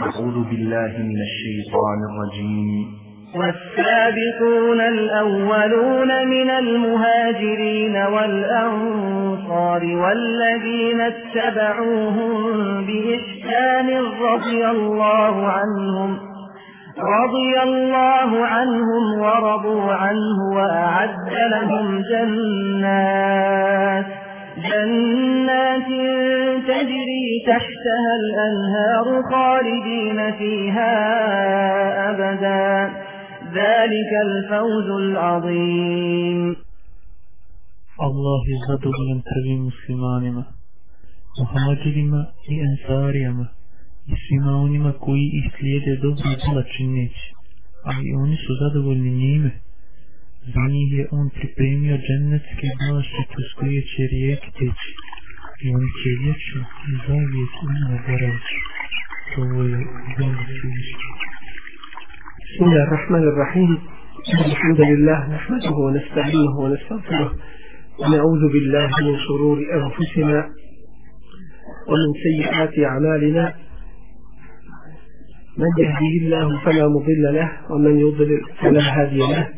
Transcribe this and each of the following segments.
أعوذ بالله من الشيطان الرجيم. والسابقون الأولون من المهاجرين والأنصار والذين اتبعوهم بإحسان رضي الله عنهم رضي الله عنهم ورضوا عنه وأعد لهم جنات. جنات تجري تحتها الأنهار خالدين فيها أبدا. ذلك الفوز العظيم. الله عزت بلن تربي مسلمانما محمدرما لأنصارما i svima onima koji ih slijede dobro i pola čineći, أي i oni su zadovoljni. Njih je on pripremio džennetske bašte kroz koje će rijeke teći i oni će vječno i zavijek u njima boraviti. To je dobro sviđa. بسم الله الرحمن الرحيم الحمد لله نحمده ونستعينه ونستغفره ونعوذ بالله من شرور أنفسنا ومن سيئات أعمالنا من يهديه الله فلا مضل له ومن يضلل فلا هادي له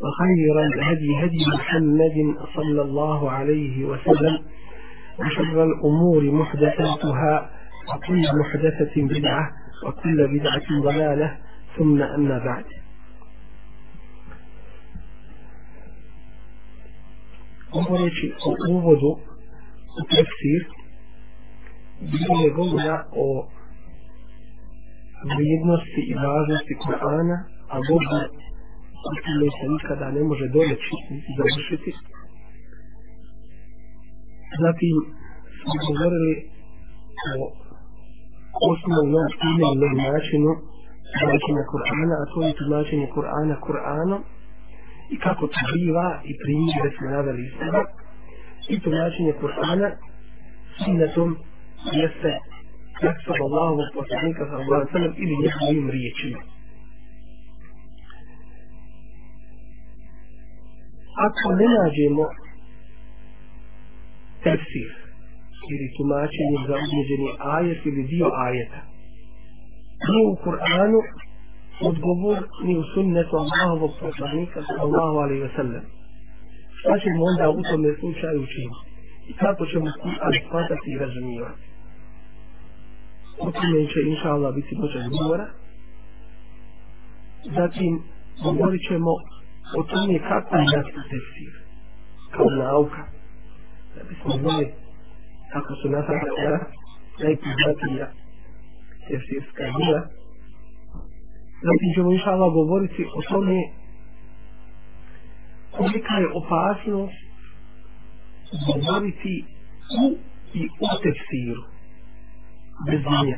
وخير الهدي هدي محمد صلى الله عليه وسلم وشر الأمور محدثاتها وكل محدثة بدعة وكل بدعة ضلالة ثم أما بعد. Govoreći o uvodu u tefsir bilo je govora o vrijednosti i važnosti Kur'ana a govor o se nikada ne može doleći i završiti zatim smo govorili o osnovnom imenom načinu tumačenja Kur'ana a to je tumačenje Kur'ana Kur'anom i kako to biva i primjere smo naveli iz toga i tumačenje Kur'ana sunnetom jeste praksa Allahovog poslanika sallallahu alaihi sallam ili njegovim riječima. Ako ne nađemo tefsir ili tumačenje za određeni ajet ili dio ajeta, ni u Kur'anu odgovor ni u sunnetu Allahovog poslanika sallallahu alaihi wa sallam. Šta ćemo onda u tome slučaju učiniti? I kako ćemo Kur'an shvatati i razumijevati? O tome će inša Allah biti počet govora. Zatim govorit ćemo o tome kako je nastu tefsir kao nauka. Da bismo znali kako su nastavljena najpoznatija tefsirska djela Zatim ćemo inša Allah govoriti o tome kolika je opasnost govoriti u i u tefsiru bez nje.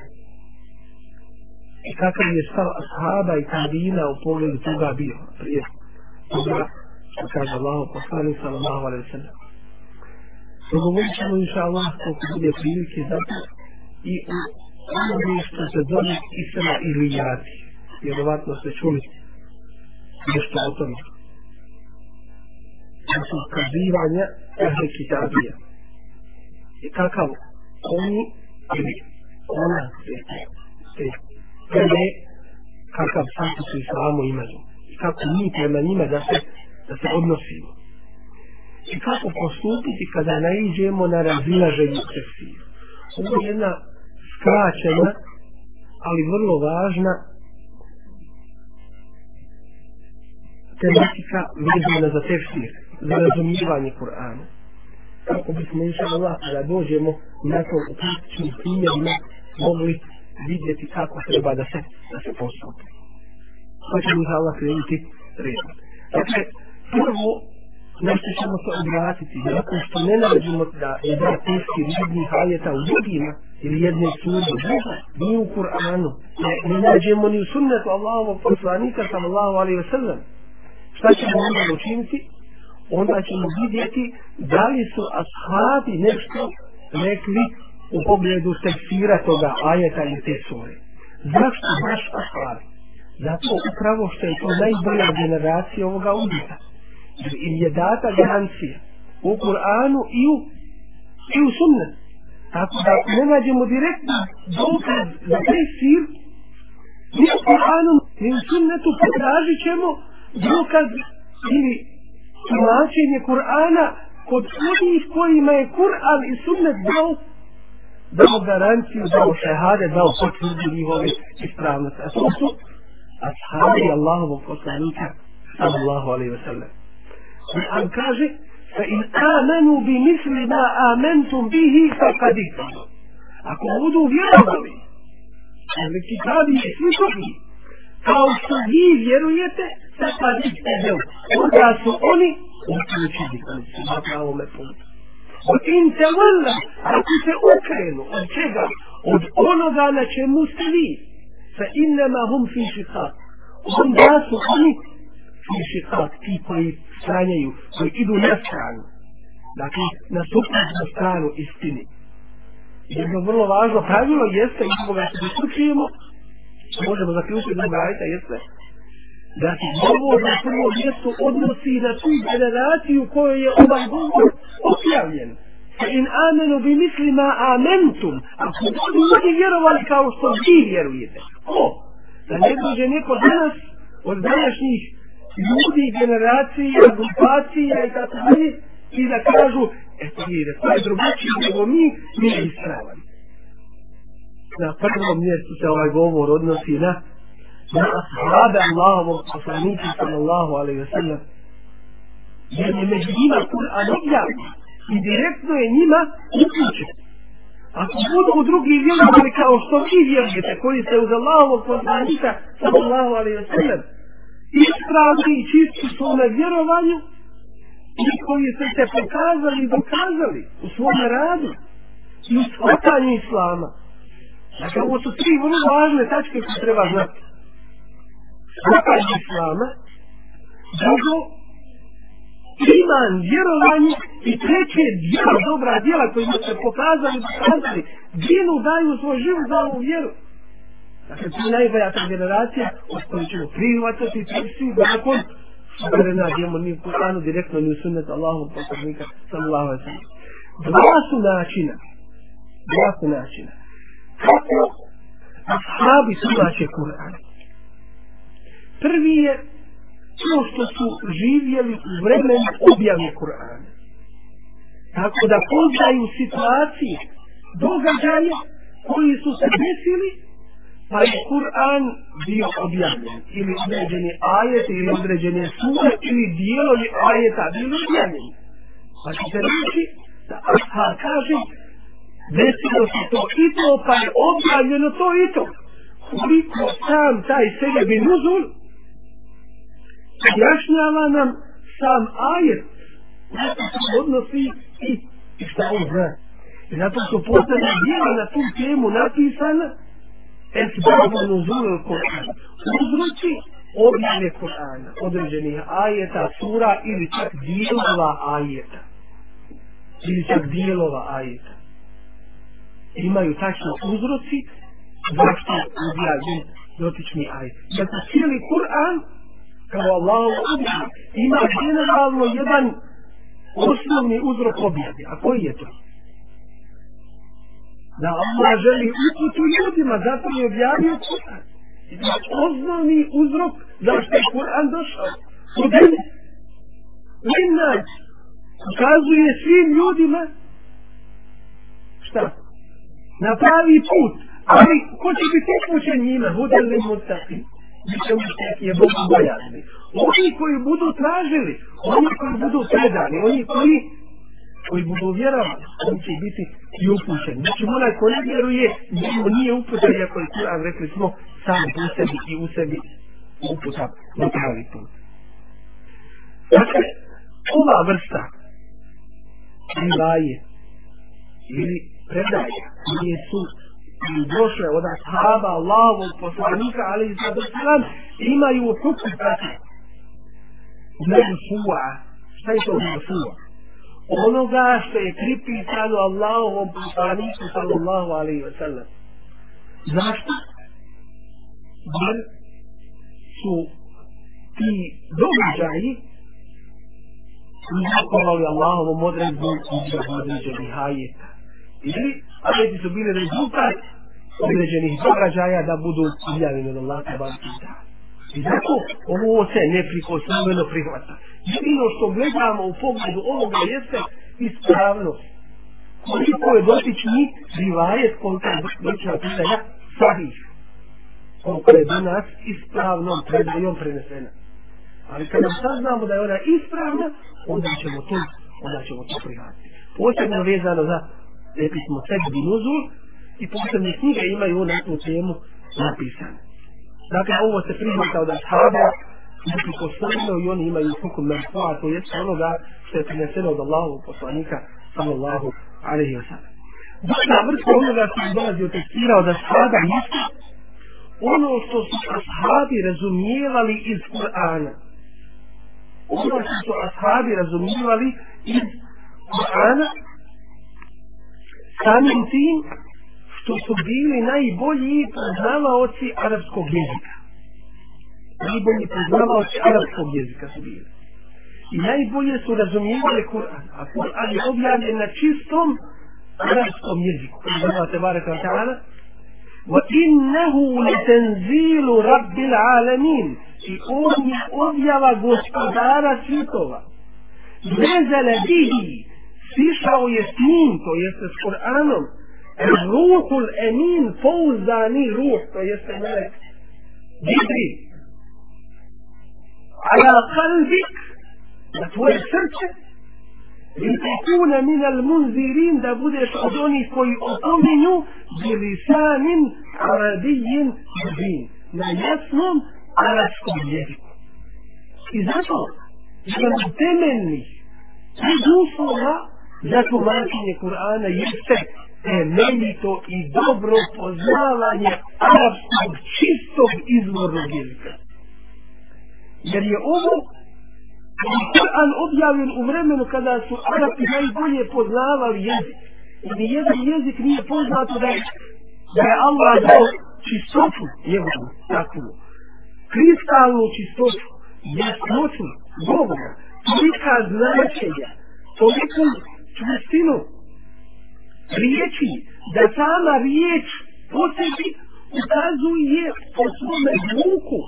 I kakav je stav ashaba i tabina u pogledu toga bio prije toga što kaže Allah poslani sallallahu alaihi sallam. Dogovorit ćemo inša Allah koliko bude prilike za to i u onome što se zove Isra ili jati vjerovatno ste čuli nešto o tome. To su kazivanja ehli kitabija. I kakav oni ili ona te, te prve kakav status u islamu imaju. I kako mi prema njima da se, da se odnosimo. I kako postupiti kada naiđemo na razilaženje tefsira. Ovo je jedna skraćena, ali vrlo važna tematika vezana za tefsir, za razumijevanje Kur'ana. Kako bismo inša Allah, kada dođemo na to u praktičnim primjerima, mogli vidjeti kako treba da se, da se postupi. Pa ćemo inša Allah krenuti redom. Dakle, prvo nešto ćemo se obratiti, nakon što ne nađemo da je da teški ridnih ajeta u drugima, ili jedne suri u druga, ni u Kur'anu, ne, ne nađemo ni u sunnetu Allahovog poslanika, sallallahu alaihi wa sallam. Šta ćemo onda učiniti? Onda ćemo vidjeti da li su ashabi nešto rekli u pogledu tekstira toga ajeta i te sure. Zašto baš ashabi? Zato upravo što je to najbolja generacija ovoga umjeta im je data garancija u Kur'anu i u, i u sunnetu. Tako da ne nađemo direktno dokaz za taj sir, ni u Kur'anu, ni u sunnetu potražit ćemo dokaz ili tumačenje Kur'ana kod onih kojima je Kur'an i sunnet dao dao garanciju, dao šehade, dao potvrdu njihove ispravnosti. A to su ashabi Allahovog poslanika sallallahu alaihi wa sallam. Kur'an kaže fa in amanu bi misli ma amantum bihi faqad ihtadu. Ako budu vjerovali, ali kitabi je svi tobi, kao što vi vjerujete, faqad ihtadu. Onda su oni uključili oni su na pravome putu. Wa in tawalla, ako se okrenu od čega? Od onoga na čemu ste vi, fa innama hum fi šiqat. hum su oni fi šiqat, ti koji stranjaju, koji idu na stranu. Dakle, na suprotnu stranu istini. Jedno vrlo važno pravilo jeste, i koga se diskutujemo, možemo zaključiti da brajta jeste, da se govor na prvo mjesto odnosi na tu generaciju kojoj je ovaj govor objavljen. In amenu bi mislima amentum, ako budu ljudi vjerovali kao što vi vjerujete. Ko? Da ne dođe neko danas od današnjih ljudi, generacija, grupacija i tako dalje i da kažu, eto vide, to je drugačije nego mi, mi je ispravan. Na prvom mjestu se ovaj govor odnosi na na ashabe Allahovog poslanika sallallahu alaihi wa sallam jer je među njima Kur'an objavljen i direktno je njima uključen. Ako budu drugi vjerovali kao što vi vjerujete koji ste uz Allahovog poslanika sallallahu alaihi wa sallam ispravni i čisti su na vjerovanju i koji ste se pokazali i dokazali u svom radu i u shvatanju islama. Dakle, ovo su tri vrlo važne tačke koje treba znati. Shvatanje islama, drugo, iman, vjerovanje i treće djela, dobra djela koji su se pokazali i dokazali, djelu daju svoj život za ovu vjeru. Dakle, to je najbolja ta generacija od koje ćemo prihvatati svi nakon što ne nađemo ni u Kur'anu direktno ni u sunnetu Allahom poslanika sallallahu alaihi sallam. Dva su načina. Dva su načina. Kako ashabi tumače Kur'an. Prvi je to što su živjeli u vremenu objave Kur'ana. Tako da poznaju situacije, događaje koji su se desili pa je Kur'an bio objavljen ili određene ajet ili određene sure ili dijelovi ajeta bili objavljeni. Pa ćete reći da Ashar kaže desilo se to i to pa je objavljeno to i to. Koliko sam taj sebe bi nuzul objašnjava nam sam ajet na to se odnosi i, i šta on zna. I zato su posljedna dijela na tu temu napisana esbabu nuzul Kur'an. Uzroci objave Kur'ana, određenih ajeta, sura ili čak dijelova ajeta. Ili čak dijelova ajeta. Imaju tačno uzroci zašto je objavljen dotični ajet. Zato cijeli Kur'an, kao Allah objavljen, ima generalno jedan osnovni uzrok objave. A koji je to? da Allah želi uputu ljudima, zato je objavio Kur'an. I osnovni uzrok zašto je Kur'an došao. Kudem, Linnać, ukazuje svim ljudima šta? Na pravi put. Ali ko će biti upućen njima? Hudan li mutaki? Biće mutaki je Bogu bojazni. Oni koji budu tražili, oni koji budu predani, oni koji koji budu vjerovali, oni će biti i upućeni. Znači, onaj ko ne vjeruje, njemu nije upućen, iako je Kur'an, rekli smo, sam u sebi i u sebi uputa na pravi put. Dakle, ova vrsta rivaje ili predaje nije su i došle od ashaba Allahovog poslanika ali i sada imaju hukm prati merfu'a šta je to merfu'a onoga što je pripisano Allahovom poslaniku sallallahu alaihi wa sallam zašto? jer su ti događaji uzrokovali Allahovom odredbu i određenih hajeta. Ili ajeti su bili rezultat određenih događaja da budu objavljeni od Allah tabaraka I zato ovo se neprikosnoveno prihvata. Jedino što gledamo u pogledu ovoga jeste ispravnost. Koliko je dotični rivajet koliko je dotična pitanja sahih. Koliko je do nas ispravnom predajom prenesena. Ali kada saznamo da je ona ispravna, onda ćemo to, onda ćemo to prihvatiti. Posebno vezano za epismo Sed Binuzul i posebne knjige imaju na tu temu napisane. Dakle, ovo se prihvata od Ashaba, znači neprikosnovno i oni imaju hukum merfua, to je onoga što je prineseno od Allahovog poslanika, sallallahu alaihi wa sallam. Druga vrsta onoga što je dolazi od tekstira od Ashaba jeste ono što su Ashabi razumijevali iz Kur'ana ono što su ashabi razumijevali iz Kur'ana samim tim što su bili najbolji poznavaoci arapskog jezika. Najbolji poznavaoci arapskog jezika su bili. I najbolje su razumijevali Kur'an. A Kur'an je objavljen na čistom arapskom jeziku. Znate, barek wa ta'ala. وَإِنَّهُ لِتَنْزِيلُ رَبِّ الْعَالَمِينَ i on je objava gospodara svjetova. Vezale bihi, sišao je s njim, to jeste s Koranom, ruhul emin, pouzdani ruh, to jeste melek. Gibri, ala kalbik, na tvoje srce, i tekuna min al munzirin, da budeš od onih koji opominju, bilisanin arabijin jubin. Na jasnom arabskom jeziku. I zato, jedan temeljnih uslova za tumačenje Kur'ana jeste temeljito i dobro poznavanje arabskog čistog izvornog jezika. Jer je ovo Kur'an objavljen u vremenu kada su Arapi najbolje poznavali jezik. I nijedan jezik nije poznato da je, da je Allah dao čistotu njegovu takvu kristalnu čistoću, jasnoću, govora, tolika značenja, toliko čvrstinu riječi, da sama riječ po sebi ukazuje po svome zvuku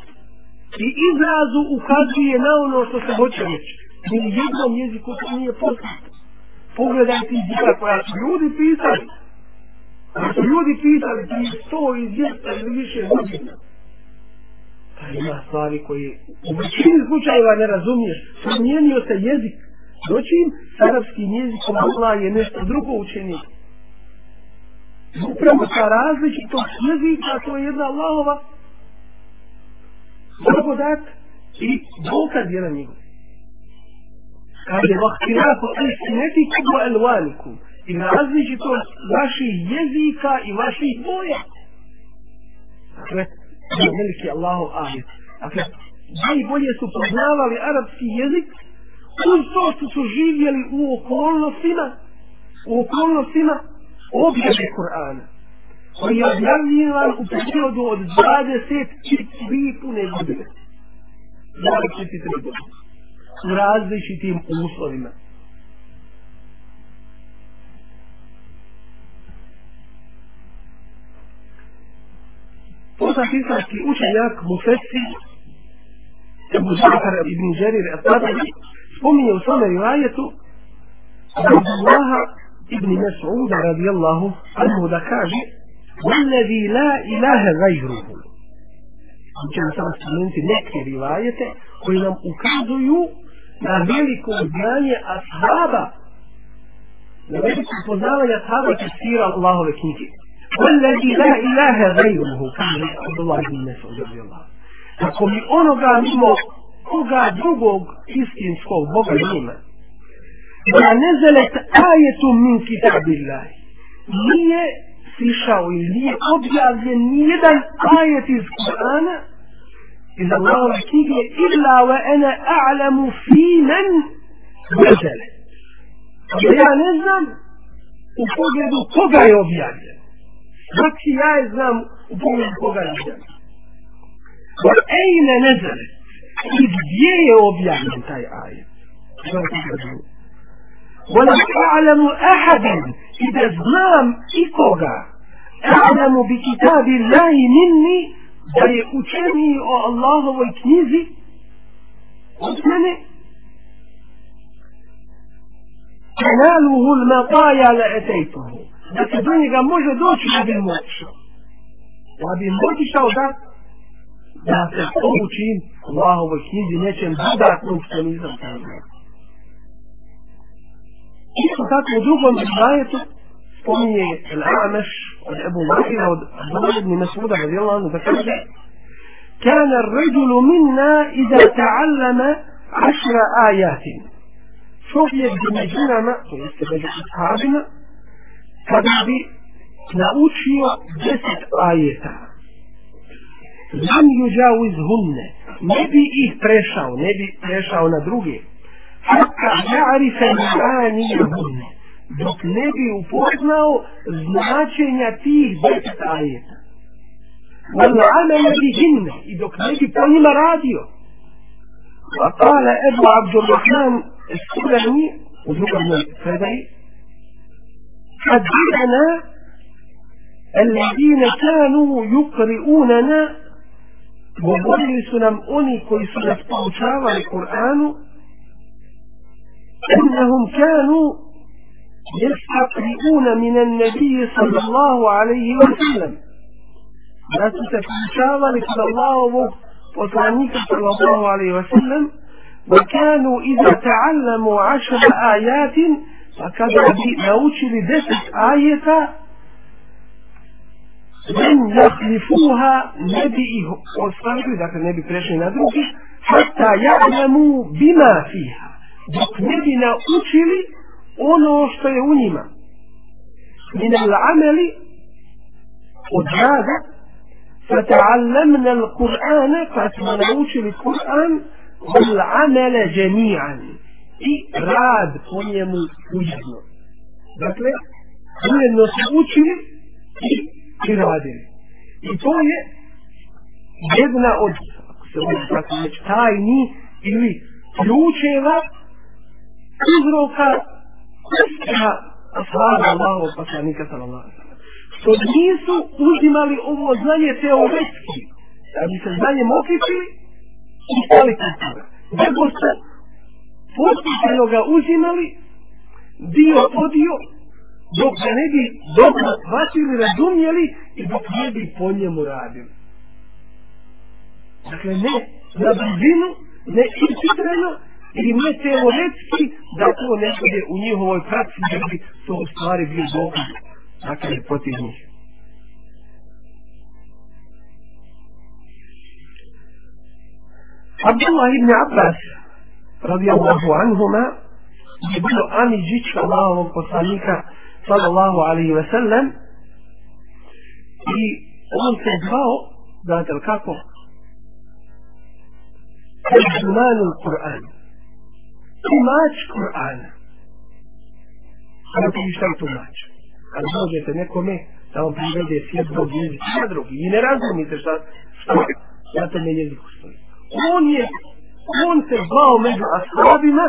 i izrazu ukazuje na ono što se hoće reći. Ni u jednom jeziku to nije poznato. Pogledajte djela koja su ljudi pisali. Koja su ljudi pisali prije sto i dvijesta ili više godina. Pa ima stvari koje u većini slučajeva ne razumiješ. Promijenio se jezik. Doćim s arapskim jezikom Allah je nešto drugo učenje. Upravo ta različitost jezika, to je jedna Allahova blagodat i dokaz je na njegu. Kaže, vahtirako istinetikum wa elvanikum. I različitost vaših jezika i vaših boja. Dakle, je veliki Allahov ajet. Dakle, najbolje su poznavali arapski jezik uz to što su živjeli u okolnostima u okolnostima objave Kur'ana koji je objavljivan u periodu od 23 pune godine. 23 godine. U različitim uslovima. poznat islamski učenjak Mufessi Ebu Zafar ibn Đerir al-Tabari spominje u tome rivajetu Abdullah ibn Mas'ud radijallahu anhu da kaže Wallazi la ilaha gajruhu Mi ćemo samo spomenuti neke rivajete koji nam ukazuju na veliko znanje ashaba na veliko poznavanje ashaba tefsira Allahove knjige. Wallazi la ilaha gajruhu kaže Abdullah ibn Mas'ud radijallahu Ako mi onoga mimo koga drugog istinskog Boga nema, Ma nezelet ajetu min kitabillahi. Nije sišao i nije objavljen nijedan ajet iz Kur'ana iz Allahove knjige illa wa ene a'lamu fi men nezele. Da ja ne znam u pogledu koga je objavljen. Znači ja je znam u pogledu koga je objavljen. Wa ejne nezele. ولم أعلم أحدا إذا زمام إيكوغا أعلم بكتاب الله مني. بري أتاني أو الله وكنيزي أتاني تناله المطايا لأتيته لكن دوني قام موجه دوش لابن موكشو لابن موكشو da se poučim Allahovoj knjizi nečem dodatnom što nisam saznao isto tako u drugom ajetu spominje Al-Amaš od Ebu Bakira od Abdullah ibn Mas'uda radijallahu anhu da kaže كان الرجل منا إذا تعلم عشر آيات čovjek bi među nama, to jeste među ashabima, kada bi naučio deset ajeta, yuđawiz hunne, ne bi ih prešao, ne bi prešao na druge, hatta ja'rife ma'anije hunne, dok ne bi upoznao značenja tih deset ajeta. Wala amele bi hinne, i dok ne bi po njima radio. Wa kala Ebu Abdurrahman السلمي وذكر من الفدعي حدثنا الذين كانوا يقرؤوننا govorili su nam oni koji su nas poučavali Kur'anu أنهم كانوا يستقرئون من النبي صلى الله عليه وسلم da su se poučavali kod Allahovog poslanika sallallahu alaihi wa sallam وكانوا إذا تعلموا عشر آيات فكذا بي نوشي لدفت آية لن يخلفوها نبي وصلوا ذاك النبي بريشن ندرك حتى يعلموا بما فيها što je u njima. Min al-amali od rada فتعلمنا القرآن فسنوشي القرآن والعمل جميعا njemu ujedno. Dakle, ujedno su učili i, i radili. I to je jedna od se može tako reći, tajni ili ključeva uzroka uspjeha ashaba Allahov poslanika sallallahu alaihi sallam. Što nisu uzimali ovo znanje teoretski, da bi se znanjem okričili i stali kvalitativno. Nego su postupno ga uzimali dio po dio dok ga ne bi dobro shvatili, razumjeli i dok ne bi po njemu radili. Dakle, ne na brzinu, ne ishitreno i ne teoretski da to ne bude u njihovoj praksi da bi to u stvari bio dokaz. Dakle, protiv njih. Abdullah ibn Abbas radijallahu anhuma je bio amiđić Allahovog poslanika sallallahu alaihi wa sallam i on se zvao znate li kako? Terjumanul Kur'an. Tumač Kur'ana. Znate ti šta je tumač? ali možete nekome da vam privede s jednog jezika na drugi. I ne razumite šta stoji na tome jeziku stoji. On je on se zvao među ashabima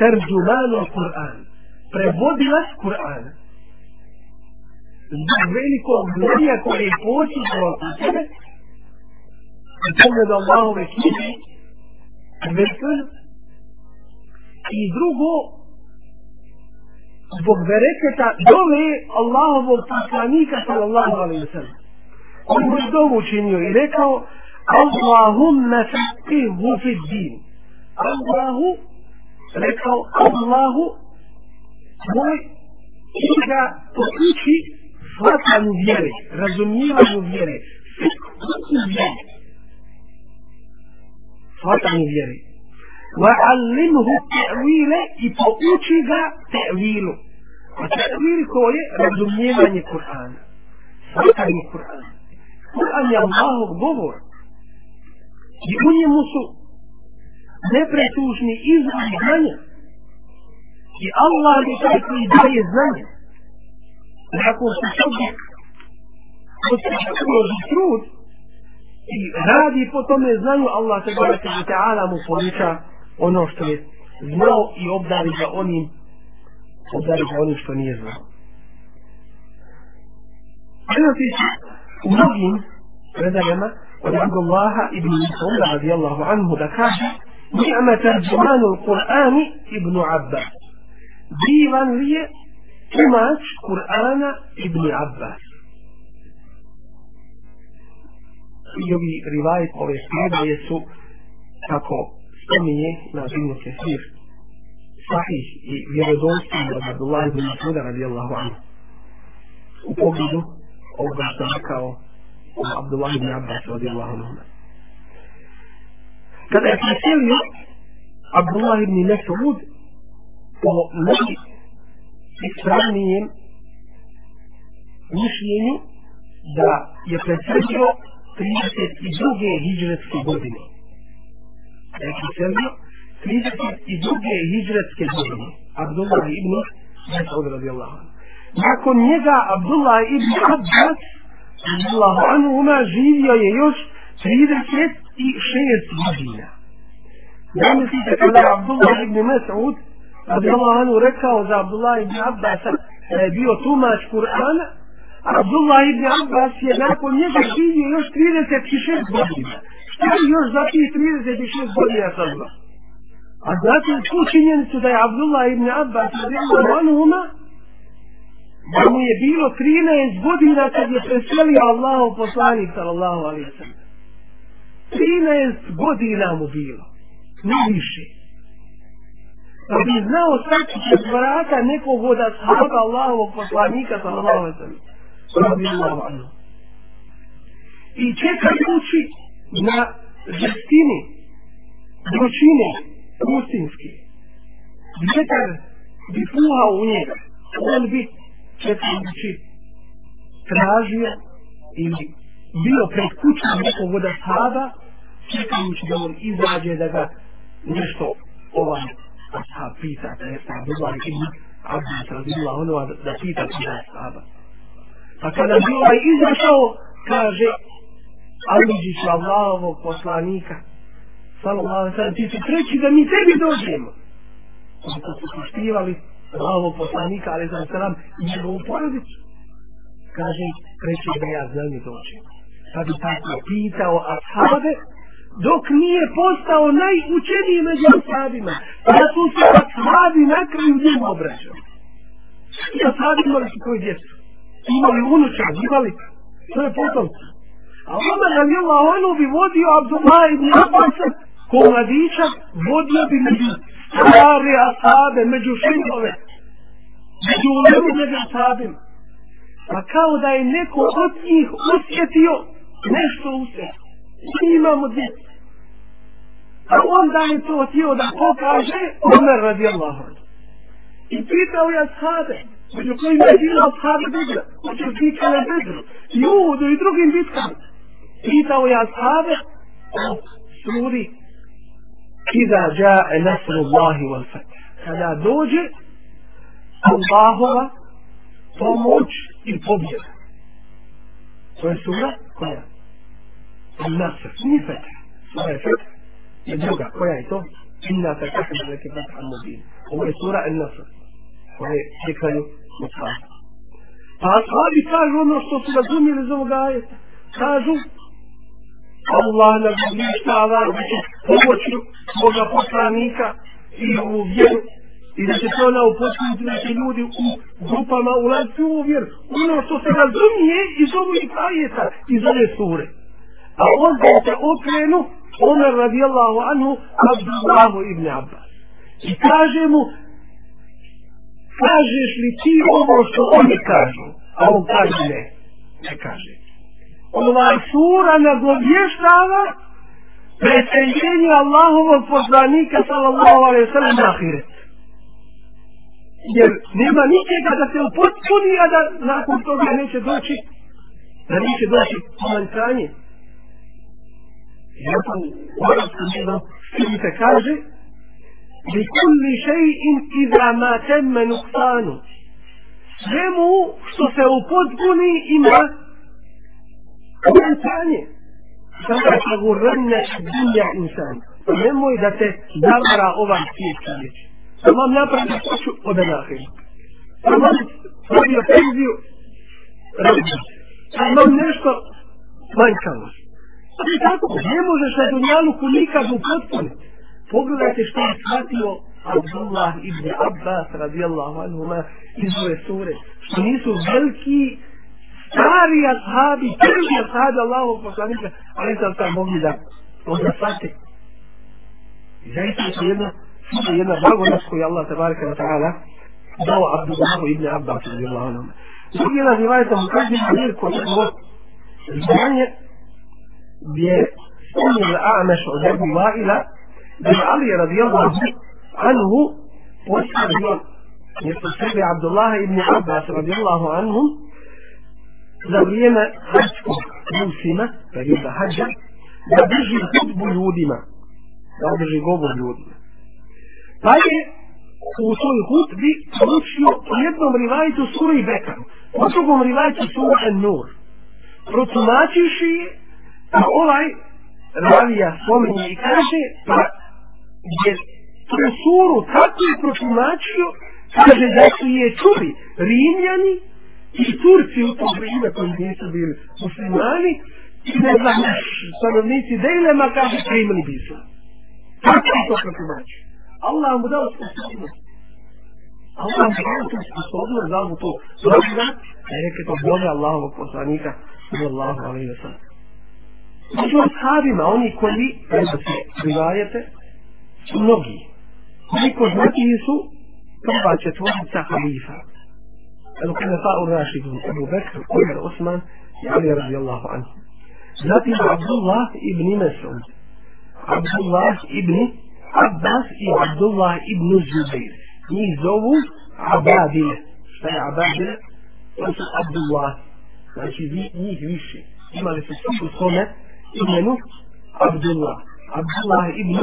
terđumanu Kur'an. Prevodilac Kur'ana zbog velikog znanja koje je počinjeno od sebe i pogled Allahove knjige prvenstveno i drugo zbog bereketa dove Allahovog poslanika sallallahu alaihi wa sallam on mu je dovu učinio i rekao Allahumma faqihhu fi din. Allahu rekao Allahu moj i ga pokući shvatanju vjere, razumijevanju vjere, fiqhu vjere. Shvatanju vjere. وعلمه التأويل i pouči ga tevilu. A tevil ko je razumijevanje Kur'ana. Svatanje Kur'ana. Kur'an je Allahov govor. I u njemu su nepretužni izvori znanja. I Allah je taj koji daje znanje. Nakon što čovjek uloži trud i radi po tome znaju Allah te gore te ta'ala mu poveća ono što je znao i obdari ga onim obdari ga onim što nije znao. Prenosi se u mnogim predajama od Abdullaha ibn Mas'uda radijallahu anhu da kaže Ni'ma tarjumanu al-Qur'ani ibn Abbas. Divan li je tumač Kur'ana ibn Abbas. I ovi rivajet ove predaje su kako spominje na Ibnu Kesir sahih i vjerodostojni od Abdullah ibn Mas'uda radijallahu anhu. U pogledu ovoga što rekao Abdullah ibn Abbas radijallahu anhu. Kada je preselio Abdullah ibn Mesud po najbolji ispravnijem mišljenju da je preselio 32. hijđretske godine. Da je preselio 32. hijđretske godine. Abdullah ibn Mas'ud radijallahu anhu. Nakon njega Abdullah ibn Abbas radijallahu anhu živio je još 36 godina. Zamislite kada Abdullah ibn Mas'ud radijallahu anhu rekao za Abdullah ibn Abbas da je bio tumač Kur'ana, a Abdullah ibn Abbas je nakon njega živio još 36 godina. Šta je još za tih 36 godina sad? A znate tu činjenicu da je Abdullah ibn Abbas radijallahu anhu da mu je bilo 13 godina kad je preselio Allahu poslanik sallallahu alaihi wa sallam. 13 godina mu bilo. Ne više. Da bi znao svaki od vrata nekog od ashaba Allahovog poslanika sallallahu alaihi wa sallam. Radijallahu anhu. I čekajući na žestini, vrućine, pustinski, vjetar bi puhao u njega, on bi čekajući tražio ili bio pred kućom nekog od ashaba, čekajući da on izađe da ga nešto ovaj ashab pita, da je sa Abdullah ibn Abbas radila ono da, da pita tida ashaba. Pa kada bi ovaj izašao, kaže, Aliđić Allahovog poslanika, sallallahu alaihi sallam, ti su treći da mi tebi dođemo. Oni su poštivali Allahovog poslanika, ali sam sallam, i njegovu porodicu. Kaže, treći da ja znam mi dođemo. Pa bi tako pitao ashabe, dok nije postao najučeniji među ashabima. Pa su se ashabi na kraju njemu obraćali. I ashabi imali su koji djecu. Imali unuča, imali svoje potomce. A Omer radi Allah, ono bi vodio Abdullah ibn Abbasa ko mladića, vodio bi među stare asabe, među šingove, među ulemu među asabima. Pa kao da je neko od njih osjetio nešto u sebi svi imamo djecu. A onda je to htio da pokaže Omer radi Allah. I pitao je ashabe, među kojima je bilo ashabe Bedra, među bitka na Bedru, i Uhudu i drugim bitkama. Pitao je ashabe o suri Iza jae nasru Allahi wal fatih. Kada dođe Allahova pomoć i pobjeda. To je sura koja? Al-Nasr, nije fetah. Sura je fetah. I druga, koja je to? Inna fetahna leke fetah al-Mubin. Ovo je sura Al-Nasr. Koja je čekaju Mustafa. Pa ashabi kažu ono što su razumijeli za ovoga ajeta. Kažu, Allah nam uništava, da će pomoću Boga poslanika i u vjeru i da će to ona upotpuniti da će ljudi u grupama ulaziti u vjeru. Ono što se razumije iz ovih ajeta, iz ove sure. A onda se okrenu Omer radijallahu anhu Abdullahu ibn Abbas. I kaže mu, kažeš li ti ovo što oni kažu? A on kaže ne, ne kaže. Ova sura nagovještava preseljenje Allahovog poslanika sallallahu alaihi sallam na ahiret. Jer nema ničega da se upotpuni, a da nakon toga neće doći, da neće doći pomanjkanje Zato u arabskom jednom stilu se kaže li kulli še'in iza ma temme nuktanu svemu što se upotpuni ima pomankanje. Sada se gurrne dunja insan. Nemoj da te zavara ovaj svijet čovječe. Sam vam što ću od Anahira. Sam vam radio penziju, radio. Sam vam nešto manjkavost. Ali tako, ne možeš na Dunjaluku nikad u potpuni. Pogledajte što je shvatio Abdullah ibn Abbas radijallahu anhuma iz ove sure. Što nisu veliki stari ashabi, prvi ashabi Allahovog poslanika, ali sam sam mogli da onda shvate. I zaista je jedna je jedna blagodat koju Allah tabaraka wa ta'ala dao Abdullahu ibn Abbas radijallahu anhuma. Drugi jedan rivajta mu kaže jer ko je ovo znanje gdje spomnil A'meš od Ebu Wa'ila da je Ali radijallahu anhu postavio mjesto sebe Abdullah ibn Abbas radijallahu anhum za vrijeme hađskog musima, perioda hađa, da drži hudbu ljudima, da drži govor ljudima. Pa je u svoj hudbi poručio u jednom rivajtu sura i Bekar, u drugom rivajtu sura En-Nur. Protumačiši je pa ovaj ravija spominje i kaže pa je tu suru tako je protumačio kaže da su je čuli Rimljani i Turci u to vrijeme koji nisu bili muslimani i ne znam stanovnici Dejlema kaže primili bi se. Tako je to protumačio. Allah mu dao sposobnost. Allah mu dao tu sposobnost, dao mu to Dobro, da je rekao pa to bolje Allahovog poslanika, sallallahu alaihi wa sallam. Među ashabima, oni koji prenose rivajete, su mnogi. Oni poznatiji su prva četvorica halifa. Evo kada fa u Rašidun, Abu Bekr, Omer, Osman i Ali radijallahu anhu. Zatim Abdullah ibn Mesud, Abdullah ibn Abbas i Abdullah ibn Zubair. Njih zovu Abadile. Šta je Abadile? To su Abdullah. Znači njih više. Imali su svi u svome imenu Abdullah. Abdullah ibn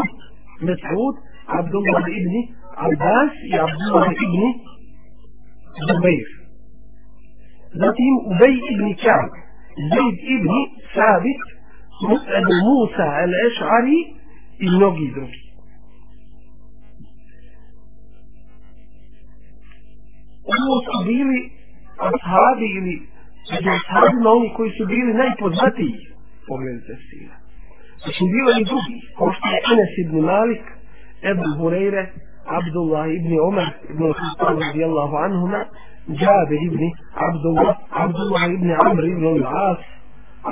Mesud, Abdullah ibn Abbas i Abdullah ibn Zubair. Zatim Ubej ibn Ka'b, Zaid ibn Sabit, Mus'ab Musa al-Eš'ari i mnogi drugi. Ovo su bili ashabi ili među ashabima oni koji su bili najpoznatiji pogledu tefsira. Znači, bilo i drugi, kao što je Enes ibn Malik, Ebu Hureyre, Abdullah ibn Omer, ibn Khattab radijallahu anhuma, Džabir ibn Abdullah, Abdullah ibn Amr ibn Al-As,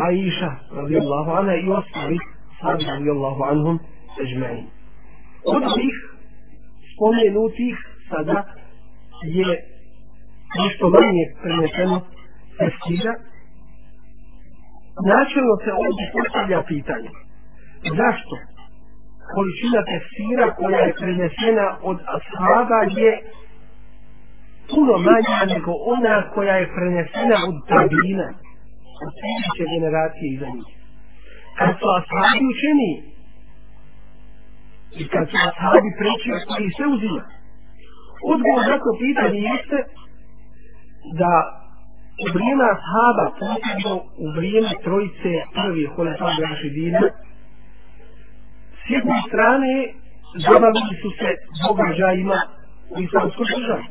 Aisha radijallahu anha i ostali sahabi radijallahu anhum ežma'in. Od tih spomenutih sada je nešto manje preneseno tefsira, načelno se ovdje postavlja pitanje. Zašto? Količina tefsira koja je prenesena od ashaba je puno manja nego ona koja je prenesena od tabina, od sljedeće generacije iza njih. Kad su ashabi učeni i kad su ashabi preći od koji se uzima, odgovor na to pitanje jeste da u vrijeme ashaba, posebno u vrijeme trojice prvi hulefa Rašidina, s jedne strane zabavili su se događajima u islamskoj državi.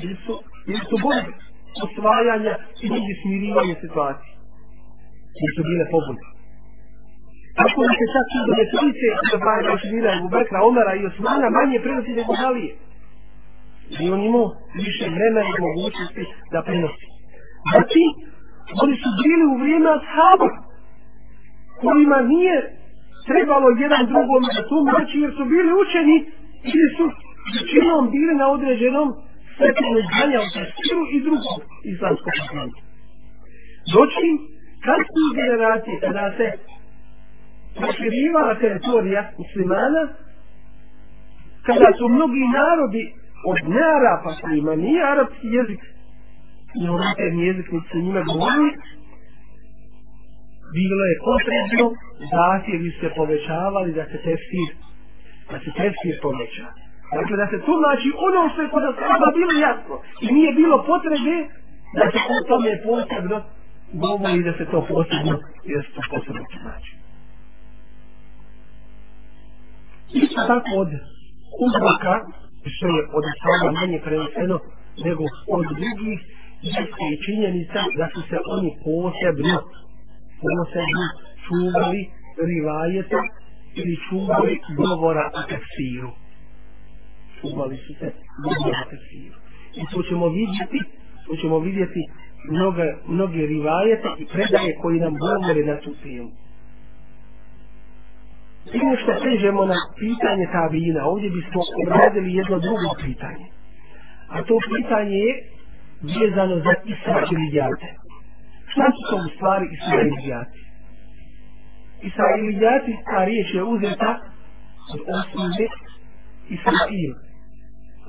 Bili su, bili su borbe osvajanja i drugi smirivanje situacije. Bili su bile pobude. Tako da se čak i do trojice Hulefan Rašidina, Ebu Bekra, Omara i Osmana manje prenosi nego Halije. I on imao više vremena i mogućnosti da prenosi. Znači, oni su bili u vrijeme ashaba, kojima nije trebalo jedan drugom da tumači, jer su bili učeni ili su većinom bili na određenom stepenu znanja u testiru i drugom islamskom poznanja. Doći kasnije generacije, kada se proširivala teritorija muslimana, kada su mnogi narodi od nearapa kojima nije arapski jezik, i materni jezik, niti se njima govorili bilo je potrebno, zahtjevi se povećavali da se tefsir, da se tefsir poveća. Dakle, da se tumači ono što je kod sada bilo jasno i nije bilo potrebe da se o tome posebno govori da se to posebno, jest se to posebno tumači. Isto tako od uzroka, što je od sada manje preneseno, nego od drugih, jeste i činjenica da su se oni posebno, posebno čuvali rivajeta ili čuvali govora o tefsiru. Čuvali su se govora o tefsiru. I to ćemo vidjeti, to ćemo vidjeti mnoge, mnoge rivajete i predaje koji nam govore na tu temu. Prije što pređemo na pitanje tabina, ovdje bismo obradili jedno drugo pitanje. A to pitanje je vezano za Israilijate. Šta su to u stvari Israilijati? Israilijati, ta riječ je uzeta od osnovne Israil.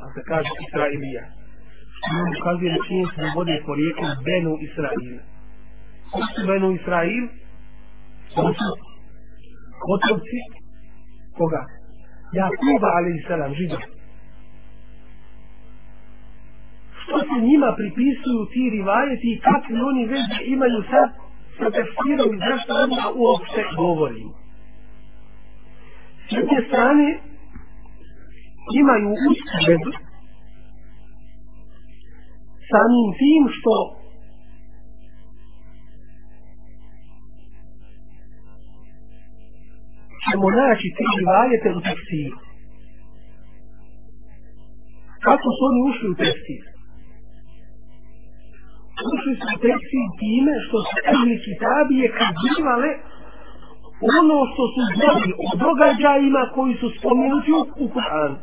A se kaže Israilija. Što nam ukazuje na činjencu da vode po rijeku Benu Israil. Ko su Benu Israil? To su potomci koga? Jakuba alaihi salam, židov. Što se njima pripisuju ti rivajeti i kakvi oni veze imaju sa, sa tefsirom i zašto onda uopšte govorimo? S jedne strane imaju usku vezu samim tim što ćemo naći tri rivajete u tefsiru. Kako su oni ušli u tefsir? Ušli su u tefsir time što su ehli kitabije kazivale ono što su znali o događajima koji su spomenuti u Kur'anu.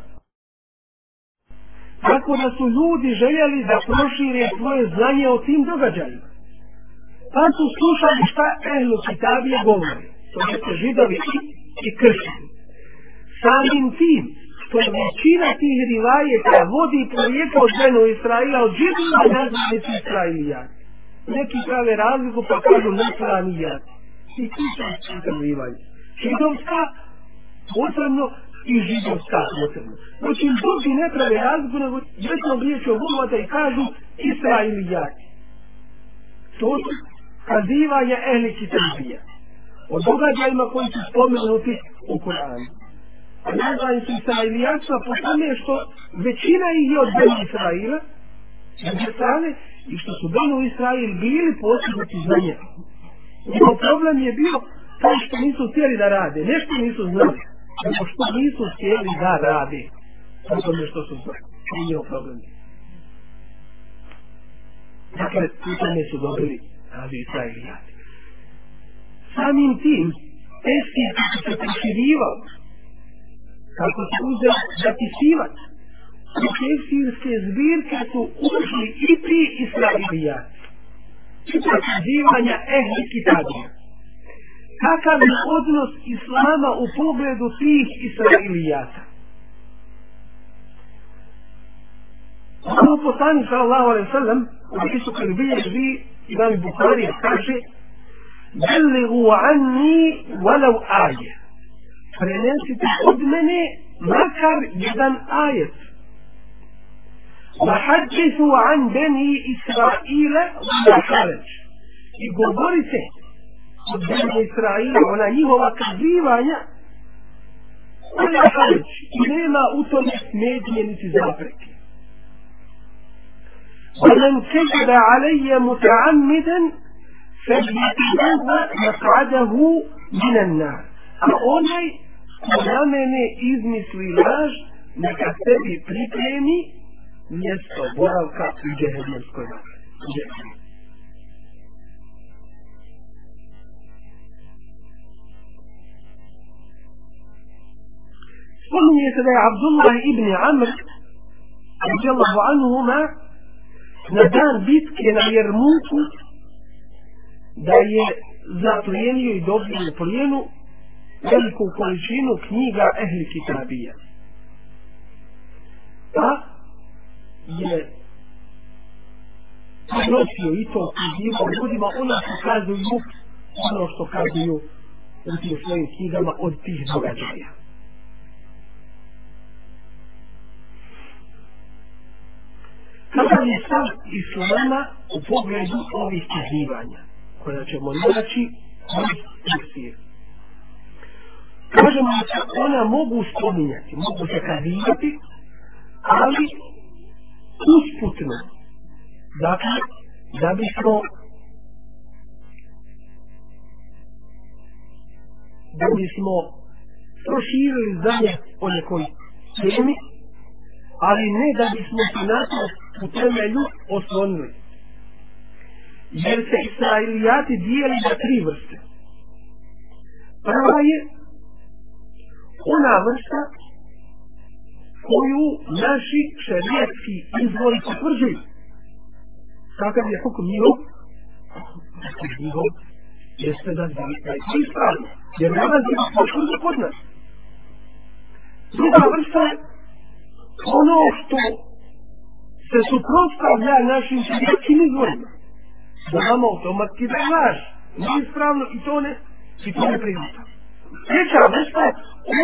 Tako da su ljudi željeli da prošire svoje znanje o tim događajima. Pa su slušali šta ehlu kitabije govori. To je židovi i i. Samim tim, što je većina tih rivajeta vodi porijeklo ženu Israila, od židova nazvanici Israilija. Neki prave razliku pa kažu Nasranija. I tu sam nazivaju. Židovska, posebno i židovska posebno. Znači, drugi ne prave razliku, nego jedno riječ obuhvata i kažu Israilijati. To su kazivanja ehli kitabija o događajima koji su spomenuti u Kur'anu. A nazvani su Israilijanstva po tome što većina ih je od Benu Israila, jedne strane, i što su Benu Israil bili poslušati znanje. Njegov problem je bio to što nisu htjeli da rade, nešto nisu znali, nego što nisu htjeli da rade. O tome što su znali. Nije je njihov problem. Dakle, tu tome su dobili naziv Israilijati samim tim tefsir kako se proširivao kako se uzeo zapisivac, u tefsirske zbirke su ušli i pri israelijati i prokazivanja ehli kitabija. Kakav je odnos islama u pogledu tih israelijata Ono poslanik sallallahu alaihi sallam u hadisu kad bilježi Imam Bukhari kaže بلغوا عني ولو آية. فرنسي تحد مني مكر جدا آية. وحدثوا عن بني إسرائيل ولا خرج يقول بوريسي إيه؟ بني إسرائيل ولا يهو وكذيبا يا ولا خارج إليما أتمت ميدني نتزافرك ومن كذب علي متعمدا فليتبوأ مقعده من النار a onaj ko na mene izmisli laž neka sebi pripremi mjesto boravka u džehennemskoj vatri spominje se da je Abdullah ibn Amr radijallahu anhuma na dan bitke na Jermuku da je zaplijenio i dobio u plijenu veliku količinu knjiga ehli kitabija. Pa je prenosio i to knjigivo ljudima ona pokazuju ono što kazuju u tim svojim knjigama od tih događaja. Kada je stav islama u pogledu ovih kazivanja, koja ćemo naći od tefsir. Kažemo da se ona mogu spominjati, mogu se kazivati, ali usputno. Dakle, da bismo da bismo proširili znanje o nekoj temi, ali ne da bismo se na to u temelju oslonili. Jer se israelijati dijeli na tri vrste. Prva je ona vrsta koju naši šerijetski izvori potvrđuju. Kakav je hukum njihov? Hukum njihov jeste da je ispravno. Jer nalazi potvrdu kod nas. Druga vrsta je ono što se suprotstavlja našim šerijetskim izvorima. Da nam automatski da je. Nije ispravno i to ne, i to ne prihvata. Treća vrsta je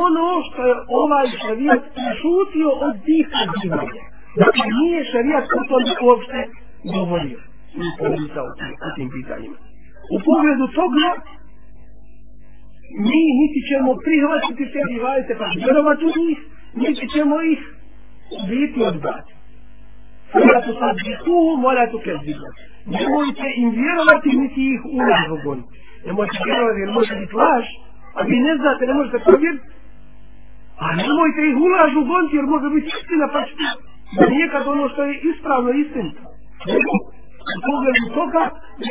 ono što je ovaj šarijat šutio od tih kazivanja. Dakle, nije šarijat o tom uopšte govorio. I pomisao o tim pitanjima. U pogledu toga, mi niti ćemo prihvatiti te rivajete pa vjerovati u njih, niti ćemo ih biti odbaciti. Sada tu sad bitu, mora tu kezibu. Nemojte im vjerovati, niti ih u nas ugoniti. Nemojte vjerovati, jer može biti laž, a vi ne znate, ne možete provjeriti. A nemojte ih u laž ugoniti, jer može biti istina, pa ćete da nekad ono što je ispravno istinito. U pogledu toga,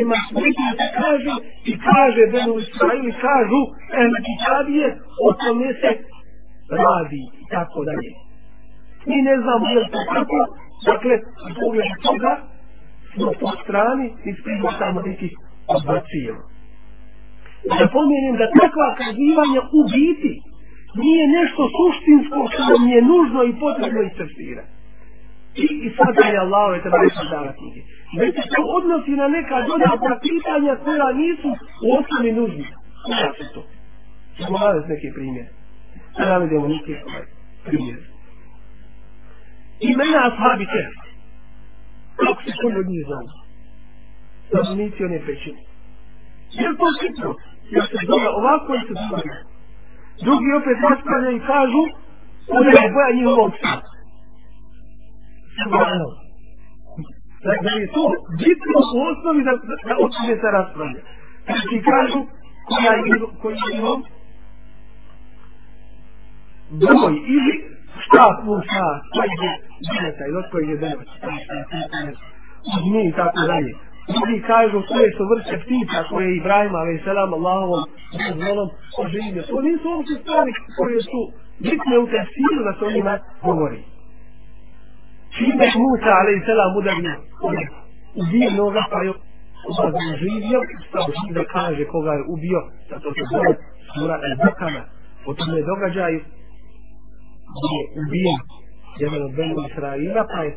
ima smeti se kaže i kaže Benu Israili, kažu, ene kitabije, o tome se radi i tako dalje. Mi ne znamo je to tako, dakle, u pogledu toga, smo po strani i sprimo samo nekih odbacijeva. Da pomijenim da takva kazivanja u biti nije nešto suštinsko što nam je nužno i potrebno iscrpirati. I, i sada je Allah je treba reći dala knjige. Već se to odnosi na neka dodatna pitanja koja nisu u osnovi nužni. Koja su to? Samo navest neke primjere. Da navedemo neke primjere imena ashabi kehf. Kako se kod od njih zove? Stanovnici one pećine. Jer to sitno, Jer se zove ovako i se zove? Drugi opet raspravljaju i kažu ona je boja njihovog psa. Da, da je to bitno u osnovi da, da, da o tome se raspravlja. Treći kažu koja je, koji je njihov broj ili štap Musa, koji je dženeta i od kojeg je dženeta, uzmi i tako dalje. Drugi kažu koje su vrste ptica koje je Ibrahim, a.s. Allahovom, dozvolom, oživio. To nisu uopće stvari koje su bitne u tefsiru da se o njima govori. Čime je Musa, a.s. i ubio udario, noga, pa je oživio, pa stao da kaže koga je ubio, zato se zove sura El-Bukana. O tome događaju je ubijen jedan od Benu Israila, pa je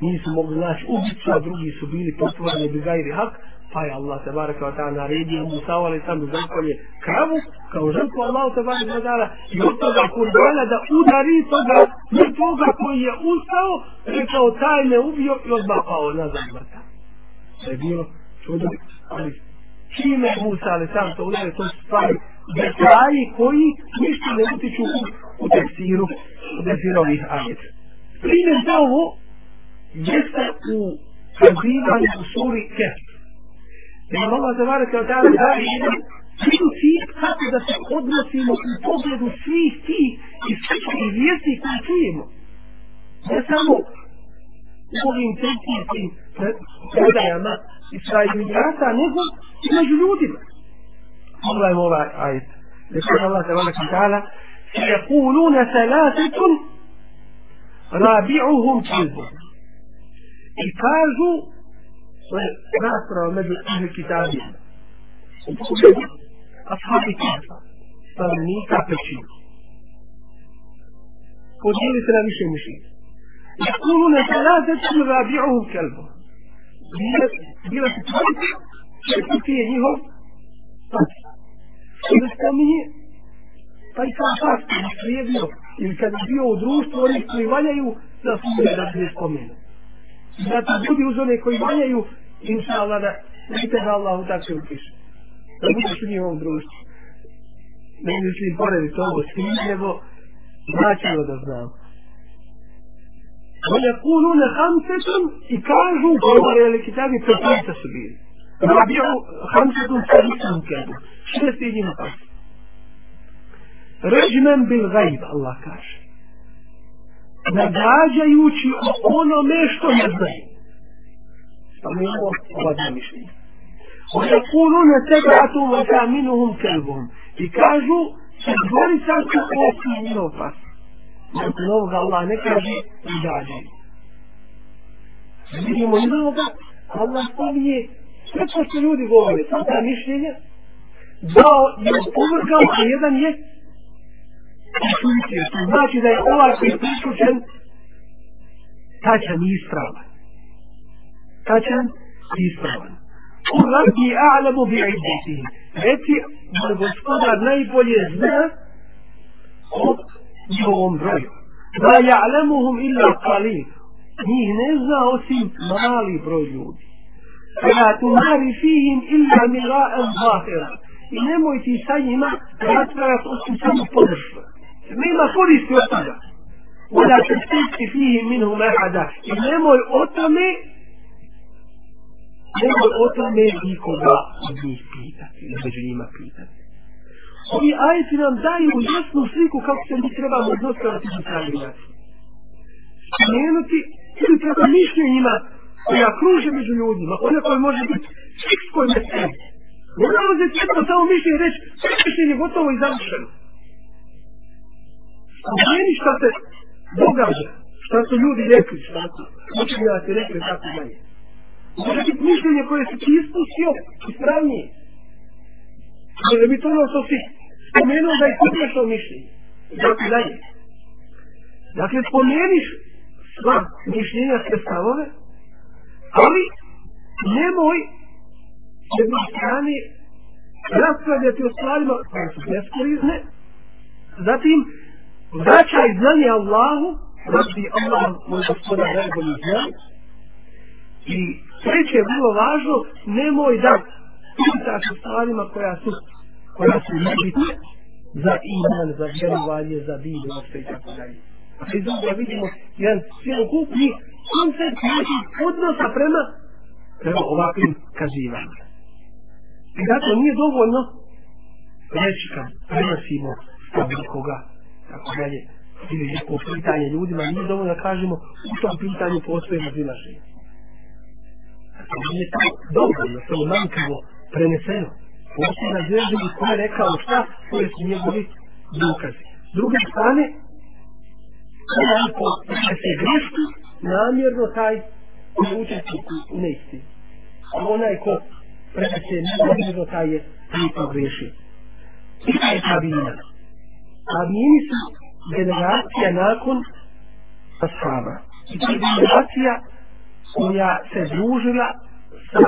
nisu mogli naći ubicu, a drugi su bili potvoreni bi gajri hak, pa je Allah te baraka wa ta'ala naredio Musa ali sam da zakolje kravu, kao žrtvu Allah te baraka wa ta'ala i od toga kurbana da udari toga mrtvoga koji je ustao, rekao taj me ubio i odmah pao nazad mrta. To je bilo čudo, ali čime Musa ali sam to udari, to su stvari detalji koji ništa ne utiču u, u tekstiru u ovih ajeta. Primjer za ovo jeste u kazivanju u suri Kef. Da je Allah zavara kao tada daje jedan princip kako da se odnosimo u pogledu svih tih i svih vijesti koje čujemo. Ne samo u ovim tefsirskim predajama Israilijata, nego i među ljudima. Pogledajmo ovaj ajet. Rekao Allah zavara tabaraka ta'ala يقولون ثلاثة رابعهم كلهم يكازو راسرا مجل أهل الكتاب. أصحاب الكتاب. فمني كافشين ودين الإسلام مش مشي يقولون ثلاثة رابعهم كلهم بيرة تتحرك شكوكي يعني هم pa i kao fakt je bio ili kad je bio u društvu oni koji valjaju da su da se ne spomenu zato ljudi uz one koji valjaju inša Allah da vidite da Allah u tako upiše da budeš u njihovom društvu ne mislim porediti ovo s tim nego značilo da znam ويقولون خمسة إكاجوا قوار الكتاب فتنة سبيل رابعوا خمسة ثالثهم كانوا شتيني مقص رجما بالغيب الله كاش nagađajući o onome što ne znaju. Samo imamo ova dva mišljenja. ويقولون تبعة وثامنهم كلبهم i kažu četvorica su osmi njihov pas. Nakon ovoga Allah ne kaže i dađe. Vidimo iz ovoga, Allah spominje sve to što ljudi govore, sva ta mišljenja, dao je uvrgao, a jedan je išutio. što znači da je ovaj koji je priključen tačan i ispravan. Tačan i ispravan. U rabbi a'lamu bi iddeti. Reci, moj gospodar najbolje zna o njihovom broju. Da ja'lamuhum illa qalil. Njih ne zna osim mali broj ljudi. Kada tu mari fihim illa mira'an zahira. I nemoj ti sa njima raspravati osim samo podršva. Nema koristi od toga. Oda se stiči fihi minhum ahada. I nemoj o tome nemoj o tome nikoga od njih pitati. Među njima pitati. Ovi ajeti nam daju jasnu sliku kako se mi trebamo odnositi sa stavljači. Spomenuti ili treba mišljenjima koja kruže među ljudima, ona koja može biti svih ne sredi. Ne moramo se cijepno samo mišljenje reći, sve mišljenje gotovo i završeno. Spomeni šta se događa, šta su ljudi rekli, šta su učenjaci rekli, tako dalje. Može biti mišljenje koje se ti ispustio i spravnije. Može biti ono što si spomenuo da je pogrešno mišljenje. Dakle, dalje. Dakle, spomeniš sva mišljenja sve stavove, ali nemoj s jedne strane raspravljati o stvarima koje su beskorizne, zatim vraćaj znanje Allahu, rabbi Allah moj gospodar najbolji zna, i treće je vrlo važno, nemoj da pitaš o stvarima koja su koja su nebitne za iman, za vjerovanje, za bilo, sve i tako dalje. A sve drugo vidimo jedan cijelokupni koncept naših odnosa prema prema ovakvim kazivanjima. I zato nije dovoljno reći kad prenosimo stav nekoga, tako dalje, ili neko pitanje ljudima, nije dovoljno da kažemo u tom pitanju postoje razilaženje. Znači, dakle, nije to dovoljno, to je manjkavo preneseno Postoje razilaženje ko je rekao šta, koje su njegovi dokazi. S druge strane, onaj ko se grešku, namjerno taj koji učesnik u neistini. A onaj ko prenese namjerno taj je koji pogreši. I šta je tabina? Su generacija nakon ashaba. I to je generacija koja se družila sa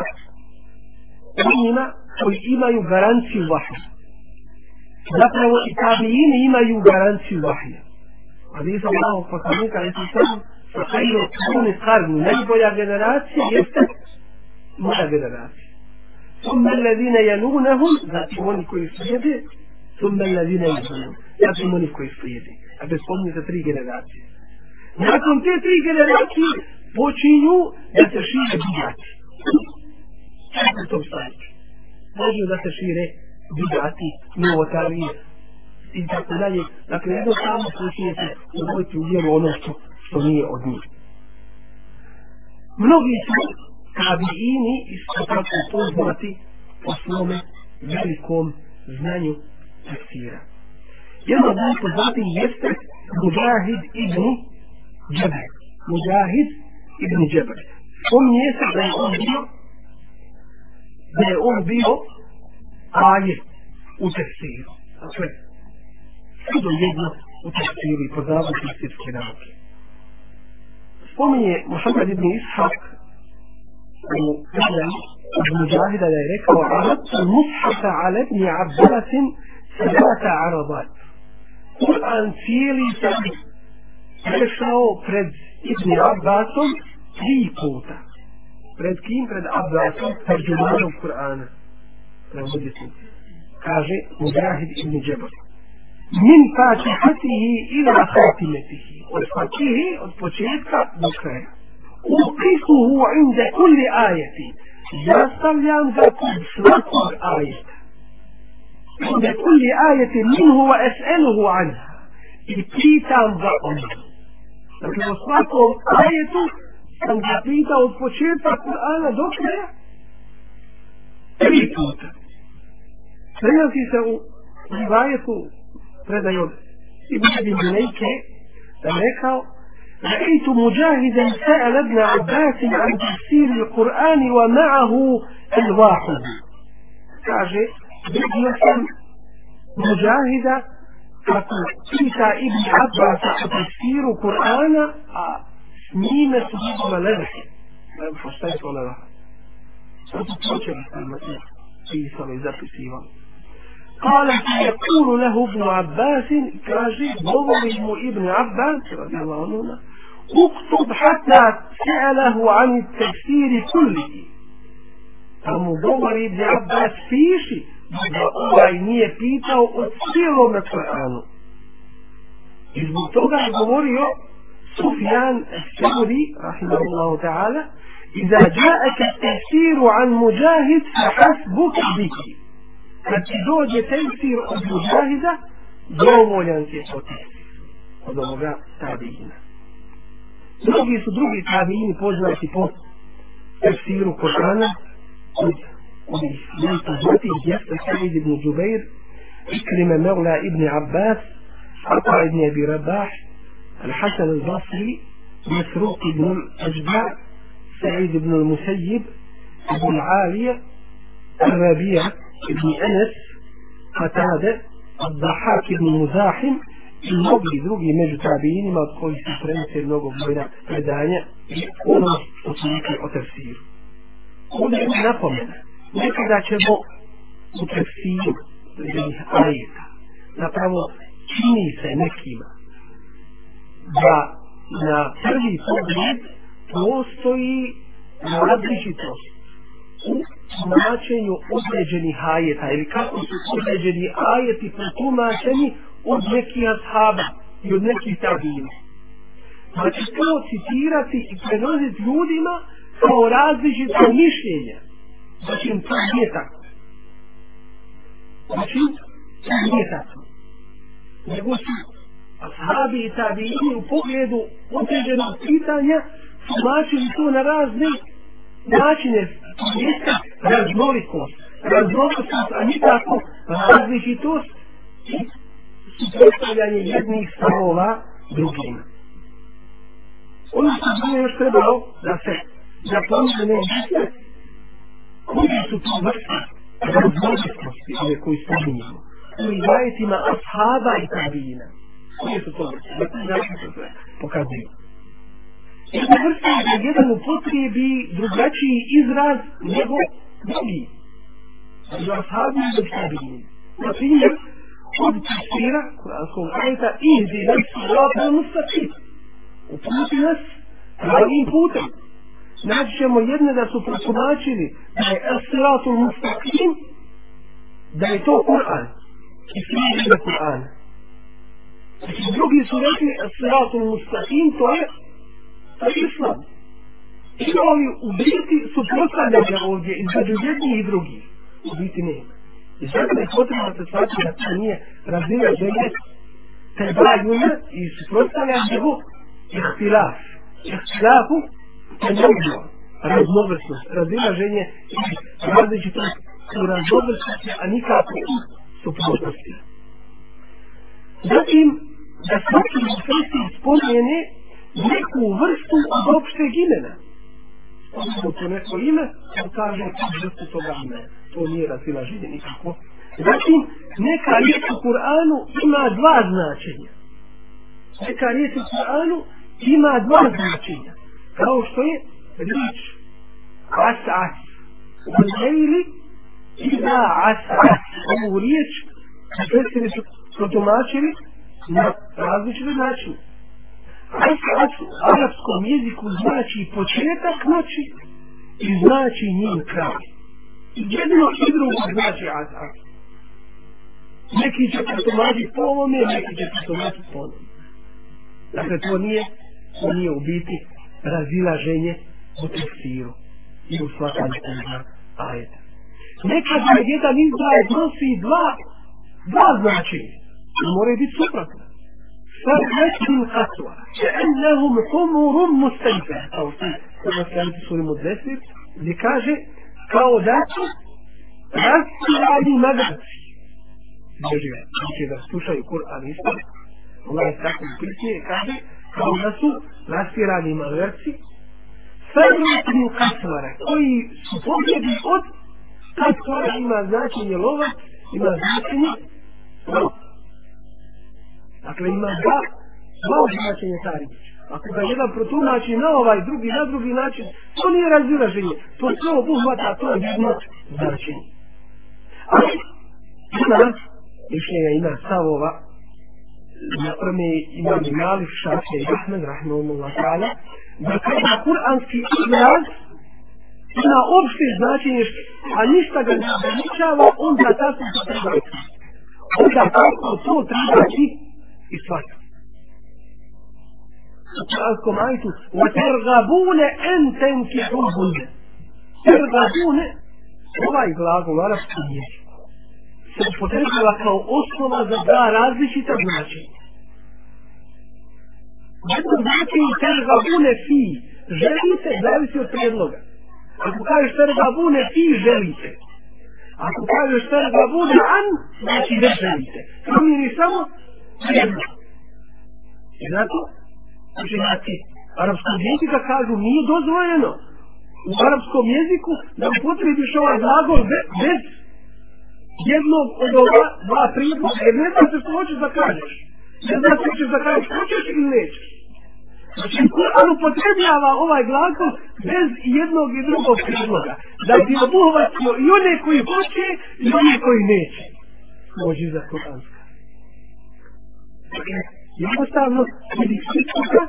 onima koji imaju garanciju vahja. Zapravo i tabijini imaju garanciju vahja. Vi sam malo poslanika, jesi sam sa hajro kuni karni, najbolja generacija jeste moja generacija. Summa alladhina yalunahum, znači oni koji slijede, summa alladhina ja znači oni koji slijedi, A bez za tri generacije. Nakon te tri generacije počinju da se šire bidati. to staniču može da se šire bidati, novotarije i tako dalje. Dakle, jedno samo počinje se uvojiti u vjeru ono što, što nije od njih. Mnogi su tabiini isto tako poznati po svome velikom znanju tefsira. Jedno od njih poznati jeste Mujahid ibn Džebel. Mujahid ibn Džebel. Spominje se da je on bio da je on bio ajet u tefsiru. Dakle, do jedno u tekstiru i poznavu tekstirske nauke. Spominje Muhammed ibn Ishaq u Islami od Mujahida da je rekao Aradtu mushafa ala ibn Abbasin sabata arabat. Kur'an cijeli sam prešao pred Ibn Abbasom tri puta. Pred kim? Pred Abbasom, terđumanom Kur'ana. Prevoditelj. Kaže Mujahid ibn Džebor. Min fatihatihi ila hatimetihi. Od fatihi, od početka do kraja. Upisuhu inda kulli ajeti. Ja stavljam ga kod svakog ajeta. عند كل آية منه وأسأله عنها. إبتيتا تنزع لكن أصبحتم آية تنزعيت وتفشيت القرآن دكرة تبكي توتا سيأتي سأو رواية فردا يوم ابن أبي مليكة ذلك رأيت مجاهدا سأل ابن عباس عن تفسير القرآن ومعه الواحد تعجب بدية مجاهدة تقيس ابن عباس تفسير قرآن مين سجد ملذك لا؟ postoji ولا leva. Zato počeli smo imati pisali, قال فيقول له ابن عباس كاجي ظلم ابن عباس رضي الله عنهما اكتب حتى سأله عن التفسير كله. فمضمر ابن عباس في شيء. da ovaj nije pitao o cijelom Kur'anu. I zbog toga je govorio Sufjan Seuri, rahimahullahu ta'ala, إذا جاءك التفسير عن مجاهد فحسبك به kad ti dođe tefsir od muđahida, dovoljan ti je to tefsir od ovoga tabijina. Drugi su drugi tabijini poznati po tefsiru Korana od ومن قدوته جاء سعيد بن جبير إكرم مولى ابن عباس عطاء بن أبي رباح الحسن البصري مسروق بن الأجدع سعيد بن المسيب أبو العالية الربيع بن أنس قتادة الضحاك بن مزاحم i mnogi drugi među tabinima od kojih su prenose mnogo في predanja i ono što su rekli nekada ćemo u tefsiru predajnih ajeta zapravo čini se nekima da na prvi pogled postoji različitost u tumačenju određenih ajeta ili kako su određeni ajeti protumačeni od nekih ashaba i od nekih tabina. Znači to citirati i prenositi ljudima kao različite mišljenja. Znači to nije tako. Znači to nije tako. Nego su ashabi i tabini u pogledu određenog pitanja tumačili to na razne načine jeste raznolikost, raznolikost, a nikako različitost i suprotstavljanje jednih stavova drugima. Ono što bi još trebalo da se zapomene jeste koji su to vrsta raznolikosti ove koji spominjamo u rivajetima ashaba i tabina. Koje su to vrste? Da ti se pokazuju. Jedna vrsta je da jedan upotrijebi drugačiji izraz nego drugi. Među ashabi i za. Na primjer, od tafsira kuranskog ajeta ihdi nas sirata mustaqim. Uputi nas pravim putem. Naći ćemo jedne da su protumačili da je siratul mustaqim, da je to Kur'an. I slijedine Kur'ana. Znači, drugi su rekli siratul mustaqim, to je to je islam. I li u biti suprotstavljanja ovdje između jedni i drugi. U biti nema. I zato je potrebno da se shvati da to nije razina želje te bajune i suprotstavljanja nego ihtilaf. Ihtilafu Pa je. Raznovrsnost. razilaženje i različitost u raznovrsnosti, a nikako u suprotnosti. Zatim, da svaki muslisti spomene neku vrstu od opšteg imena. Spomenu to neko ime, on kaže tu vrstu toga imena. To nije razilaženje nikako Zatim, neka riječ u Kur'anu ima dva značenja. Neka riječ u Kur'anu ima dva značenja. Kao što je riječ asas as. U lejli iza as as. Ovu riječ predstavili su protumačili na različite načine. asas u arapskom jeziku znači početak noći i znači njen kraj. Jedno i drugo znači asas. Neki će protumačiti po ovome, neki će protumačiti po ovome. Dakle, to nije, to nije u biti razilaženje u tekstiru i u svakanju toga ajeta. Nekad je jedan izraz nosi dva, dva značenja. I moraju biti suprotno. Sad nekim katva, će ennehum humurum mustanfe, kao što je nastaviti suri Mudesir, gdje kaže, kao da su rastirani magarci. Boži ga, će da slušaju Kur'an isto, Allah je tako upisnije, kaže, kao da su rastirani magarci, sajmetni kasvara, koji su pobjedi od kasvara ima značenje lova, ima značenje lova. Dakle, ima dva, dva značenja ta riječ. Ako ga jedan protumači na ovaj drugi, na drugi način, to nije razilaženje. To sve obuhvata, to je jedno značenje. Ali, ima, mišljenja ima stavova, na prme imam Malik, Šafija i Ahmed, rahmanullah ta'ala, da kada kuranski izraz ima opšte značenje, a ništa ga ne ograničava, onda tako se treba Onda tako to treba i i shvatiti. U kuranskom ajtu, وَتَرْغَبُونَ أَنْ تَنْكِحُوهُنَّ Tergabune, ovaj glagol arabski jezik, se upotrebljava kao osnova za dva različita značenja. Jedno značenje tergabune fi, želite, zavisi od prijedloga. Ako kažeš tergabune fi, želite. Ako kažeš tergabune an, znači ne želite. Promijeni samo prijedlog. I zato, učenjaci arapskog jezika kažu, nije dozvoljeno u arapskom jeziku da upotrebiš ovaj glagol bez jednog od ova dva prijedloga, jer ne znaš što hoćeš da kažeš. Ne znaš što hoćeš da kažeš, hoćeš ili nećeš. Znači, Kur'an upotrebljava ovaj glagol bez jednog i drugog prijedloga. Da bi obuhvatio i one koji hoće i one koji neće. Može za Kur'anska. Jednostavno, vidi svi toga,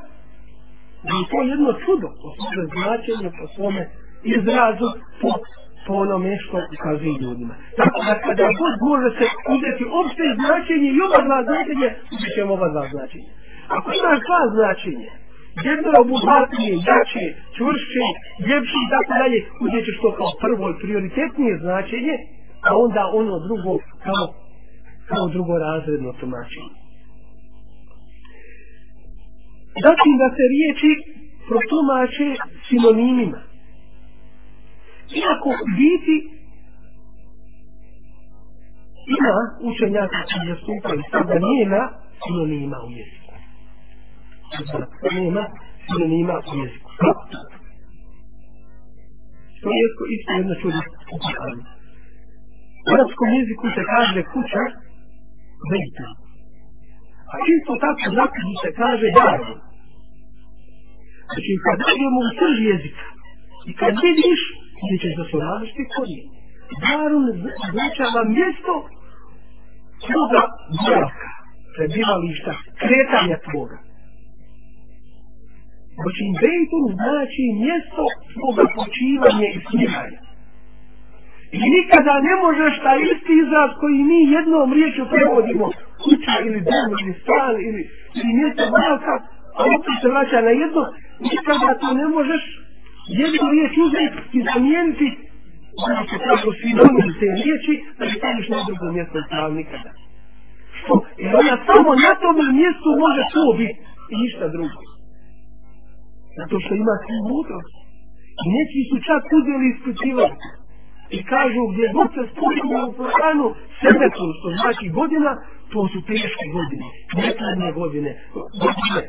da je to jedno čudo po svome značenju, po svome izrazu, po po onome što ukazuje ljudima. Tako da kada god može se uzeti opšte značenje i oba dva značenje, uzet ćemo oba dva značenja. Ako imaš dva značenja, jedno je obuhvatnije, jače, čvršće, ljepše i tako dalje, uzet ćeš to kao prvo i prioritetnije značenje, a onda ono drugo kao, kao drugo razredno tumačenje. Zatim da se riječi protumače sinonimima. Iako biti ima učenjaka koji je zastupaju sada nema sinonima u jeziku. Sada nema sinonima u jeziku. To je isto jedna čuda u Kur'anu. U arabskom jeziku se kaže kuća vejta. A isto tako zapisno se kaže darbu. Znači, kad dođemo u srž jezika i kad vidiš Vidite da su različiti korijeni. Darun značava mjesto tvoga boravka, prebivališta, kretanja tvoga. Znači, Bejtun znači mjesto tvoga počivanja i smiranja. I nikada ne možeš taj isti izraz koji mi jednom riječu prevodimo, kuća ili dom ili stan ili, ili mjesto boravka, a opet se vraća na jedno, nikada to ne možeš jednu riječ uzeti i zamijeniti ono što tako sinonim te riječi da bi staviš na drugo mjesto stav nikada. Što? Jer ona samo na tom mjestu može to biti i ništa drugo. Zato što ima svi mudrost. I neki su čak uzeli ispitivači. I kažu gdje god se spominje u planu sebetu, što znači godina, to su teške godine, nekladne godine, godine,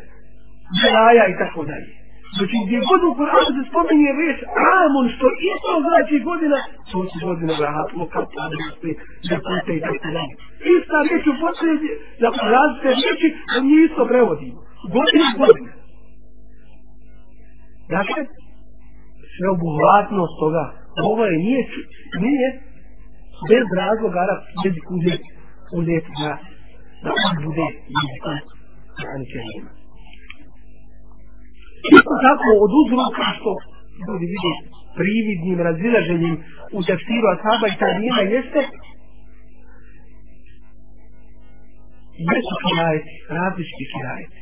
jaja i tako dalje. Znači gdje god u Kur'anu se spominje riječ Amun, što isto znači godina, to su godine rahat, lokal, podnosti, ljepute i tako dalje. Ista riječ u potrebi, da različite riječi, da mi isto prevodimo. Godina godina. Dakle, sveobuhvatnost toga, ovo je nije, nije bez razloga Arab jezik uzeti, uzeti da, da on bude jezikom Kur'an Kerima. Isto tako od uzroka što ljudi vidi prividnim razilaženjem u tefsiru Asaba i Tadina jeste jesu kirajeti, različiti kirajeti.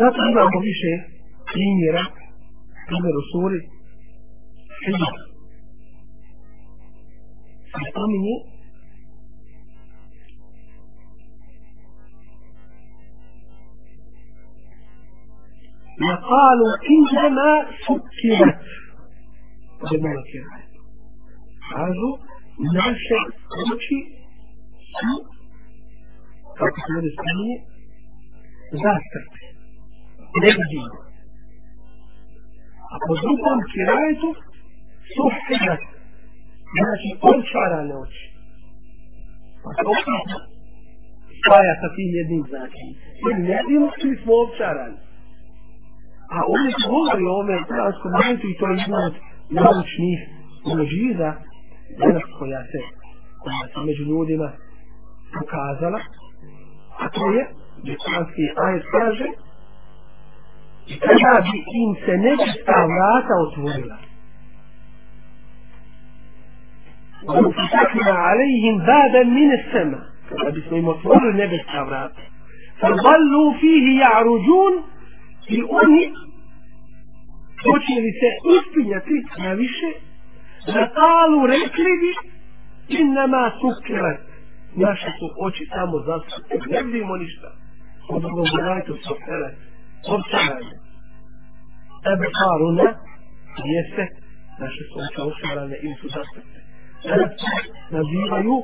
Zato imamo više primjera, primjer u suri, Hijab. Se spominje وقالوا إنما سكرت جمال كراية قالوا ناشا وشي سو kako se ovdje spominje, zastrte, negdje. A po drugom kirajetu, suhirat, znači ončarane oči. Pa to opet spaja sa tim jednim značenjem. Jer ne vidimo svi smo ovčarani. A ovdje se govori o ovome kuranskom ajetu i to je jedna od naučnih množiza danas koja se, koja se među ljudima pokazala. A to je, gdje kuranski ajet kaže, i kada bi im se nečista vrata otvorila, وَنُفِتَحْنَا عَلَيْهِمْ بَابًا مِنَ السَّمَا kada bismo im otvorili nebeska vrata. فَظَلُّوا فِيهِ يَعْرُجُونَ i oni počeli se uspinjati na više na talu rekli bi innama sukrat naše su oči samo zasute ne vidimo ništa. Od drugog gledajte sukrat občaranje ebe karuna jeste naše su oči občarane ili su zasute danas nazivaju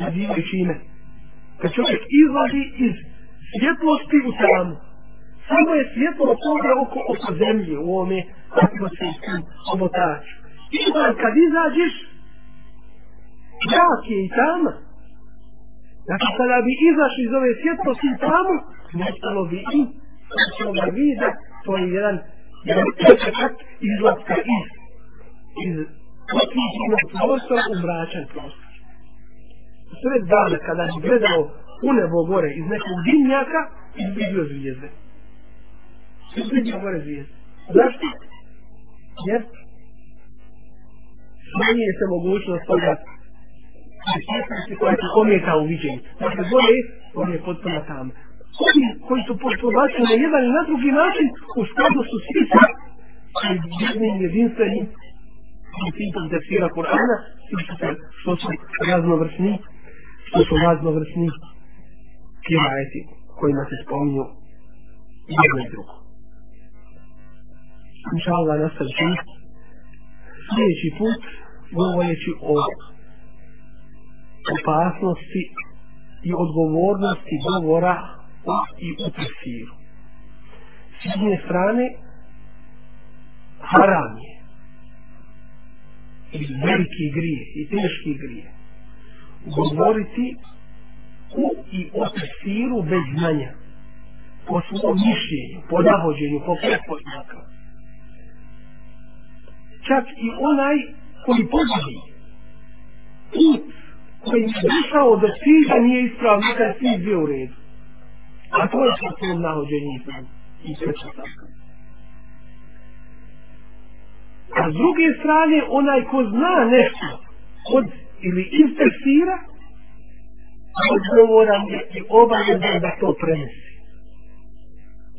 nazivaju čime? Kad čovjek izlazi iz svjetlosti u tamu samo je svjetlo toga oko, oko zemlje u ovome atmosferskom omotaču. I kad izađeš, jak je i tama. Znači kada bi izašli iz ove svjetlosti i tamu, nestalo bi i svoga vida, to je jedan, jedan početak izlaska iz, iz otviđenog prostora u mračan prostor. Sred dana kada bi gledao u nebo gore iz nekog dimnjaka, izvidio zvijezde između gore zvijezde. Zašto? Jer smanjuje se mogućnost toga svjetlosti koja se omijeka u viđenju. Dakle, gore on je potpuno tamo. Ovi koji su postupačeni na jedan i na drugi način, u skladu su svi sa jednim jedinstvenim principom tefsira Kur'ana, što su, što su raznovrsni, što su raznovrsni kirajeti kojima se spominju jedno i drugo inša Allah nastavit ću sljedeći put govoreći o opasnosti i odgovornosti govora o i u tefsiru. S jedne strane, haram je. I veliki grije i teški grije govoriti u i o tefsiru bez znanja. Po svom mišljenju, po nahođenju, po pretpostavkama čak i onaj koji pogodi put koji je došao do cilja nije ispravno kad je cilj bio u redu. A to je što svom nahođenju ispravno i pretpostavka. A s druge strane, onaj ko zna nešto od ili iz tefsira, odgovoran je i obavezan da to prenesi.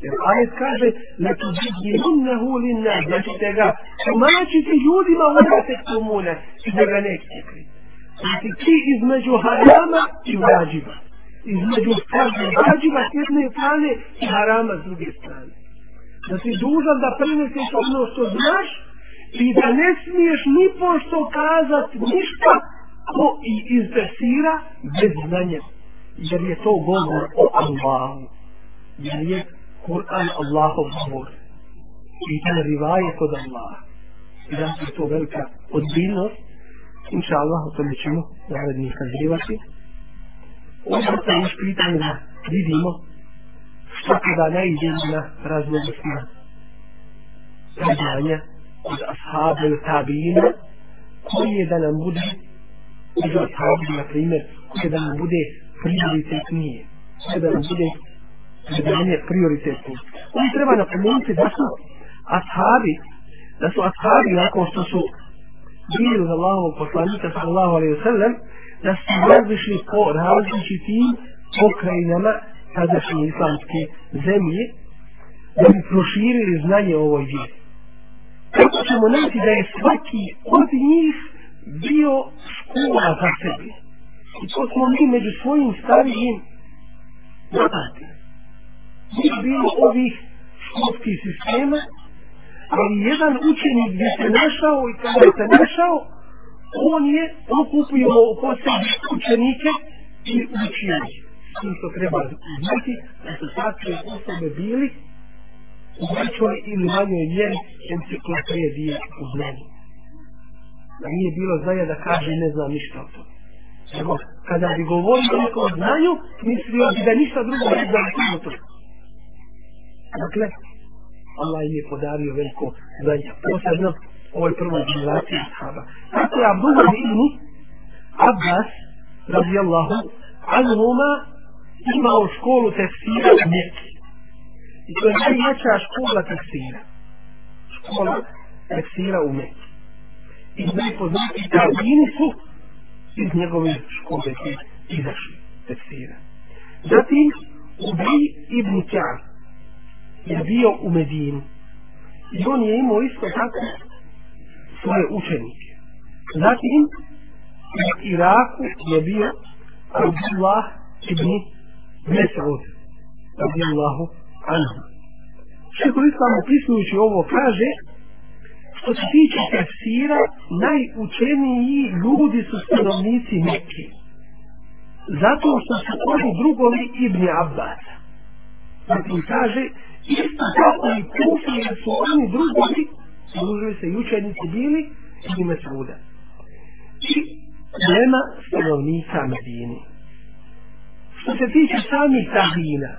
Jer ajet kaže, znači, ne tu zidnihunnehu linna, da znači ćete ga tumačiti ljudima u da se tumune i da ga nećete kriti. Znači ti između harama i vađiva. Između stavlja vađiva s jedne strane i harama s druge strane. Da si dužan da preneseš ono što znaš i da ne smiješ ni pošto kazat ništa ko i izvesira bez znanja. Jer je to govor o Allahu. Jer je Kur'an Allahov govor. I ten rivajet od Allaha. I da je to velika odbiljnost. Inša Allah, o tome ćemo narednih kazivati. Ovo se još pitanje da vidimo što kada ne idemo na raznovrsna predanja od ashaba ili tabijina koji je da nam bude među ashabi, na primjer, koji je da nam bude prioritetnije, koji je da nam bude predanje prioritetnije. Oni treba napomenuti da su ashabi, da su ashabi nakon što su bili uz Allahovog poslanika sallallahu alaihi sallam, da su različni po različitim pokrajinama tadašnje islamske zemlje, da bi proširili znanje o ovoj vjeri. Tako ćemo naći da je svaki od njih bio škola za sebe. I to smo mi među svojim starijim napatili. Nije bilo ovih školskih sistema, ali jedan učenik gdje se našao i kada se našao, on je okupio oko sebe učenike i učio ih. I što treba znati da su takve osobe bili u većoj ili manjoj mjeri enciklopedija u znanju. Da nije bilo znanja da kaže ne znam ništa o tome. Nego, kada bi govorio o nekom znanju, mislio bi da ništa drugo ne zna o tome. Dakle, Allah je podario veliko znanje. Posebno ovoj prvoj generaciji ashaba. Tako je Abdullah ibn Abbas, radijallahu, anhuma imao školu tefsira u Mekke. I to je najveća škola tefsira. Škola tefsira u Mekke. I najpoznatiji tabini su iz njegove škole koji izašli tefsira. Zatim, Ubij ibn Kjab je bio u Medinu. I on je imao isto tako svoje učenike. Zatim, u Iraku je bio Abdullah ibn Mesud, radijallahu anhu. Šehol Islam opisujući ovo kaže, što se tiče tefsira, najučeniji ljudi su stanovnici Mekke. Zato što su oni drugovi Ibn Abbas. Pa Zatim kaže, isto tako i kufi, jer su oni drugovi, služili se i učenici bili, Ibn Mesuda. I nema stanovnika Medine. Što se tiče samih tabina,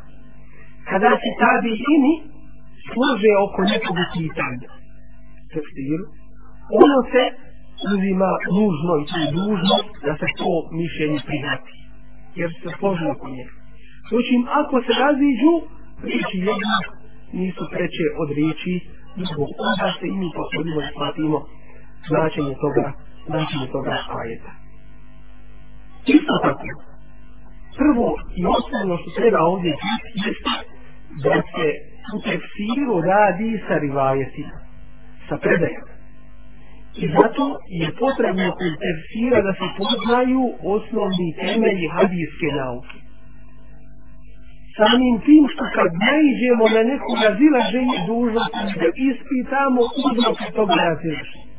kada se tabini služe oko nekog pitanja, tefsiru, ono se uzima nužno i to je da se to mišljenje prihati. Jer se složi oko njega. Doćim, ako se raziđu, riječi jedna nisu preče od riječi drugog. Onda se i mi posledimo i shvatimo značenje toga, značenje toga ajeta. Isto tako, prvo i osnovno što treba ovdje jeste da se u tefsiru radi sa rivajetima, sa predajama. I zato je potrebno kod tefsira da se poznaju osnovni temelji hadijske nauke. Samim tim što kad naiđemo na neko razilaženje dužnosti da ispitamo uzroke tog razilaženja.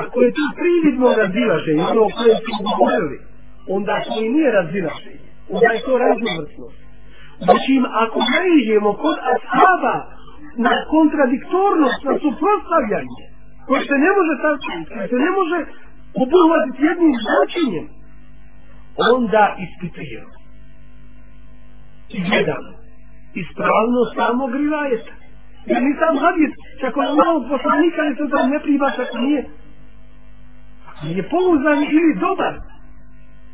Ako je to prividno razilaženje, ono o kojem smo govorili, onda to i nije razilaženje. Onda je to raznovrsnost. Znači, ako naiđemo kod ashaba na kontradiktornost, na suprostavljanje, koje se ne može tako, koje se ne može obuhvatiti jednim značenjem, onda ispitujemo. I gledamo. Ispravno samog rivajeta. Jer ni sam hadis, čak on malo poslanika, ne se to ne pribaš ako nije. Ako nije pouzdan ili dobar,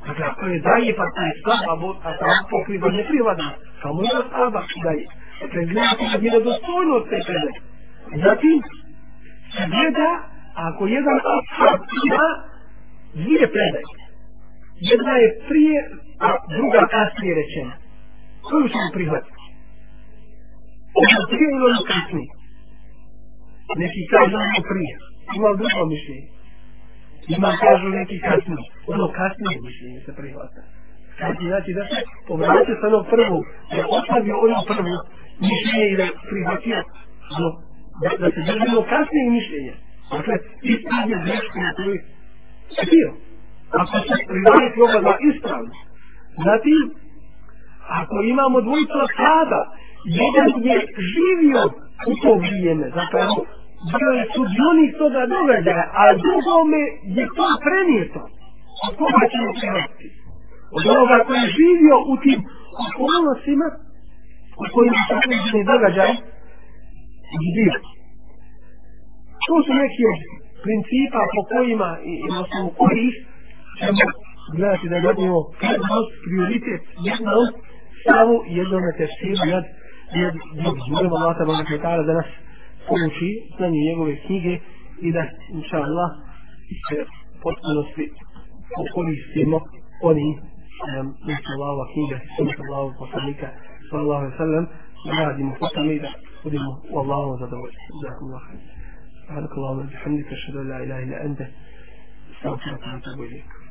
Dakle, ako je daje, pa to je slaba, a sam pokriva ne privada, samo je slaba daje. Dakle, gledate da je dostojno od te prede. Zatim, gleda, ako jedan ashab ima dvije predaje, jedna je prije, a druga kasnije rečena. Koju ćemo prihvatiti? Ono prije ili ono kasnije? Neki kažu ono prije. Ima drugo mišljenje. Ima kažu neki kasnije. Ono kasnije mišljenje se prihvata. Znači, znači da se povraća sa onog prvog, da ostavi ono prvo mišljenje i da prihvatio ono, da, da se držimo ono kasnije mišljenje. Dakle, ispravlja grešku na koju je bio. Ako se prihvatiti oba dva ispravno. Zatim, ako imamo dvojicu asada jedan je živio u to vrijeme, zapravo bio je sudionik toga događaja, a drugome je to prenijeto. Od koga ćemo prihvatiti? Od onoga koji je živio u tim okolnostima u kojima se određeni događaj zbio. To su neki od principa po kojima i i na osnovu kojih ćemo gledati da dobijemo prednost, prioritet jednost stavu jednom na tefsiru nad drugim. Allah tabarak wa ta'ala da nas pouči znanje njegove knjige i da, inša Allah, se potpunosti okoristimo oni misli Allahova knjiga, sunnata Allahova poslanika, sallallahu alaihi sallam, da radimo po tome i da budemo u Allahovom zadovoljstvu. Zakum Allah. سبحانك اللهم وبحمدك اشهد ان لا اله الا انت استغفرك واتوب اليك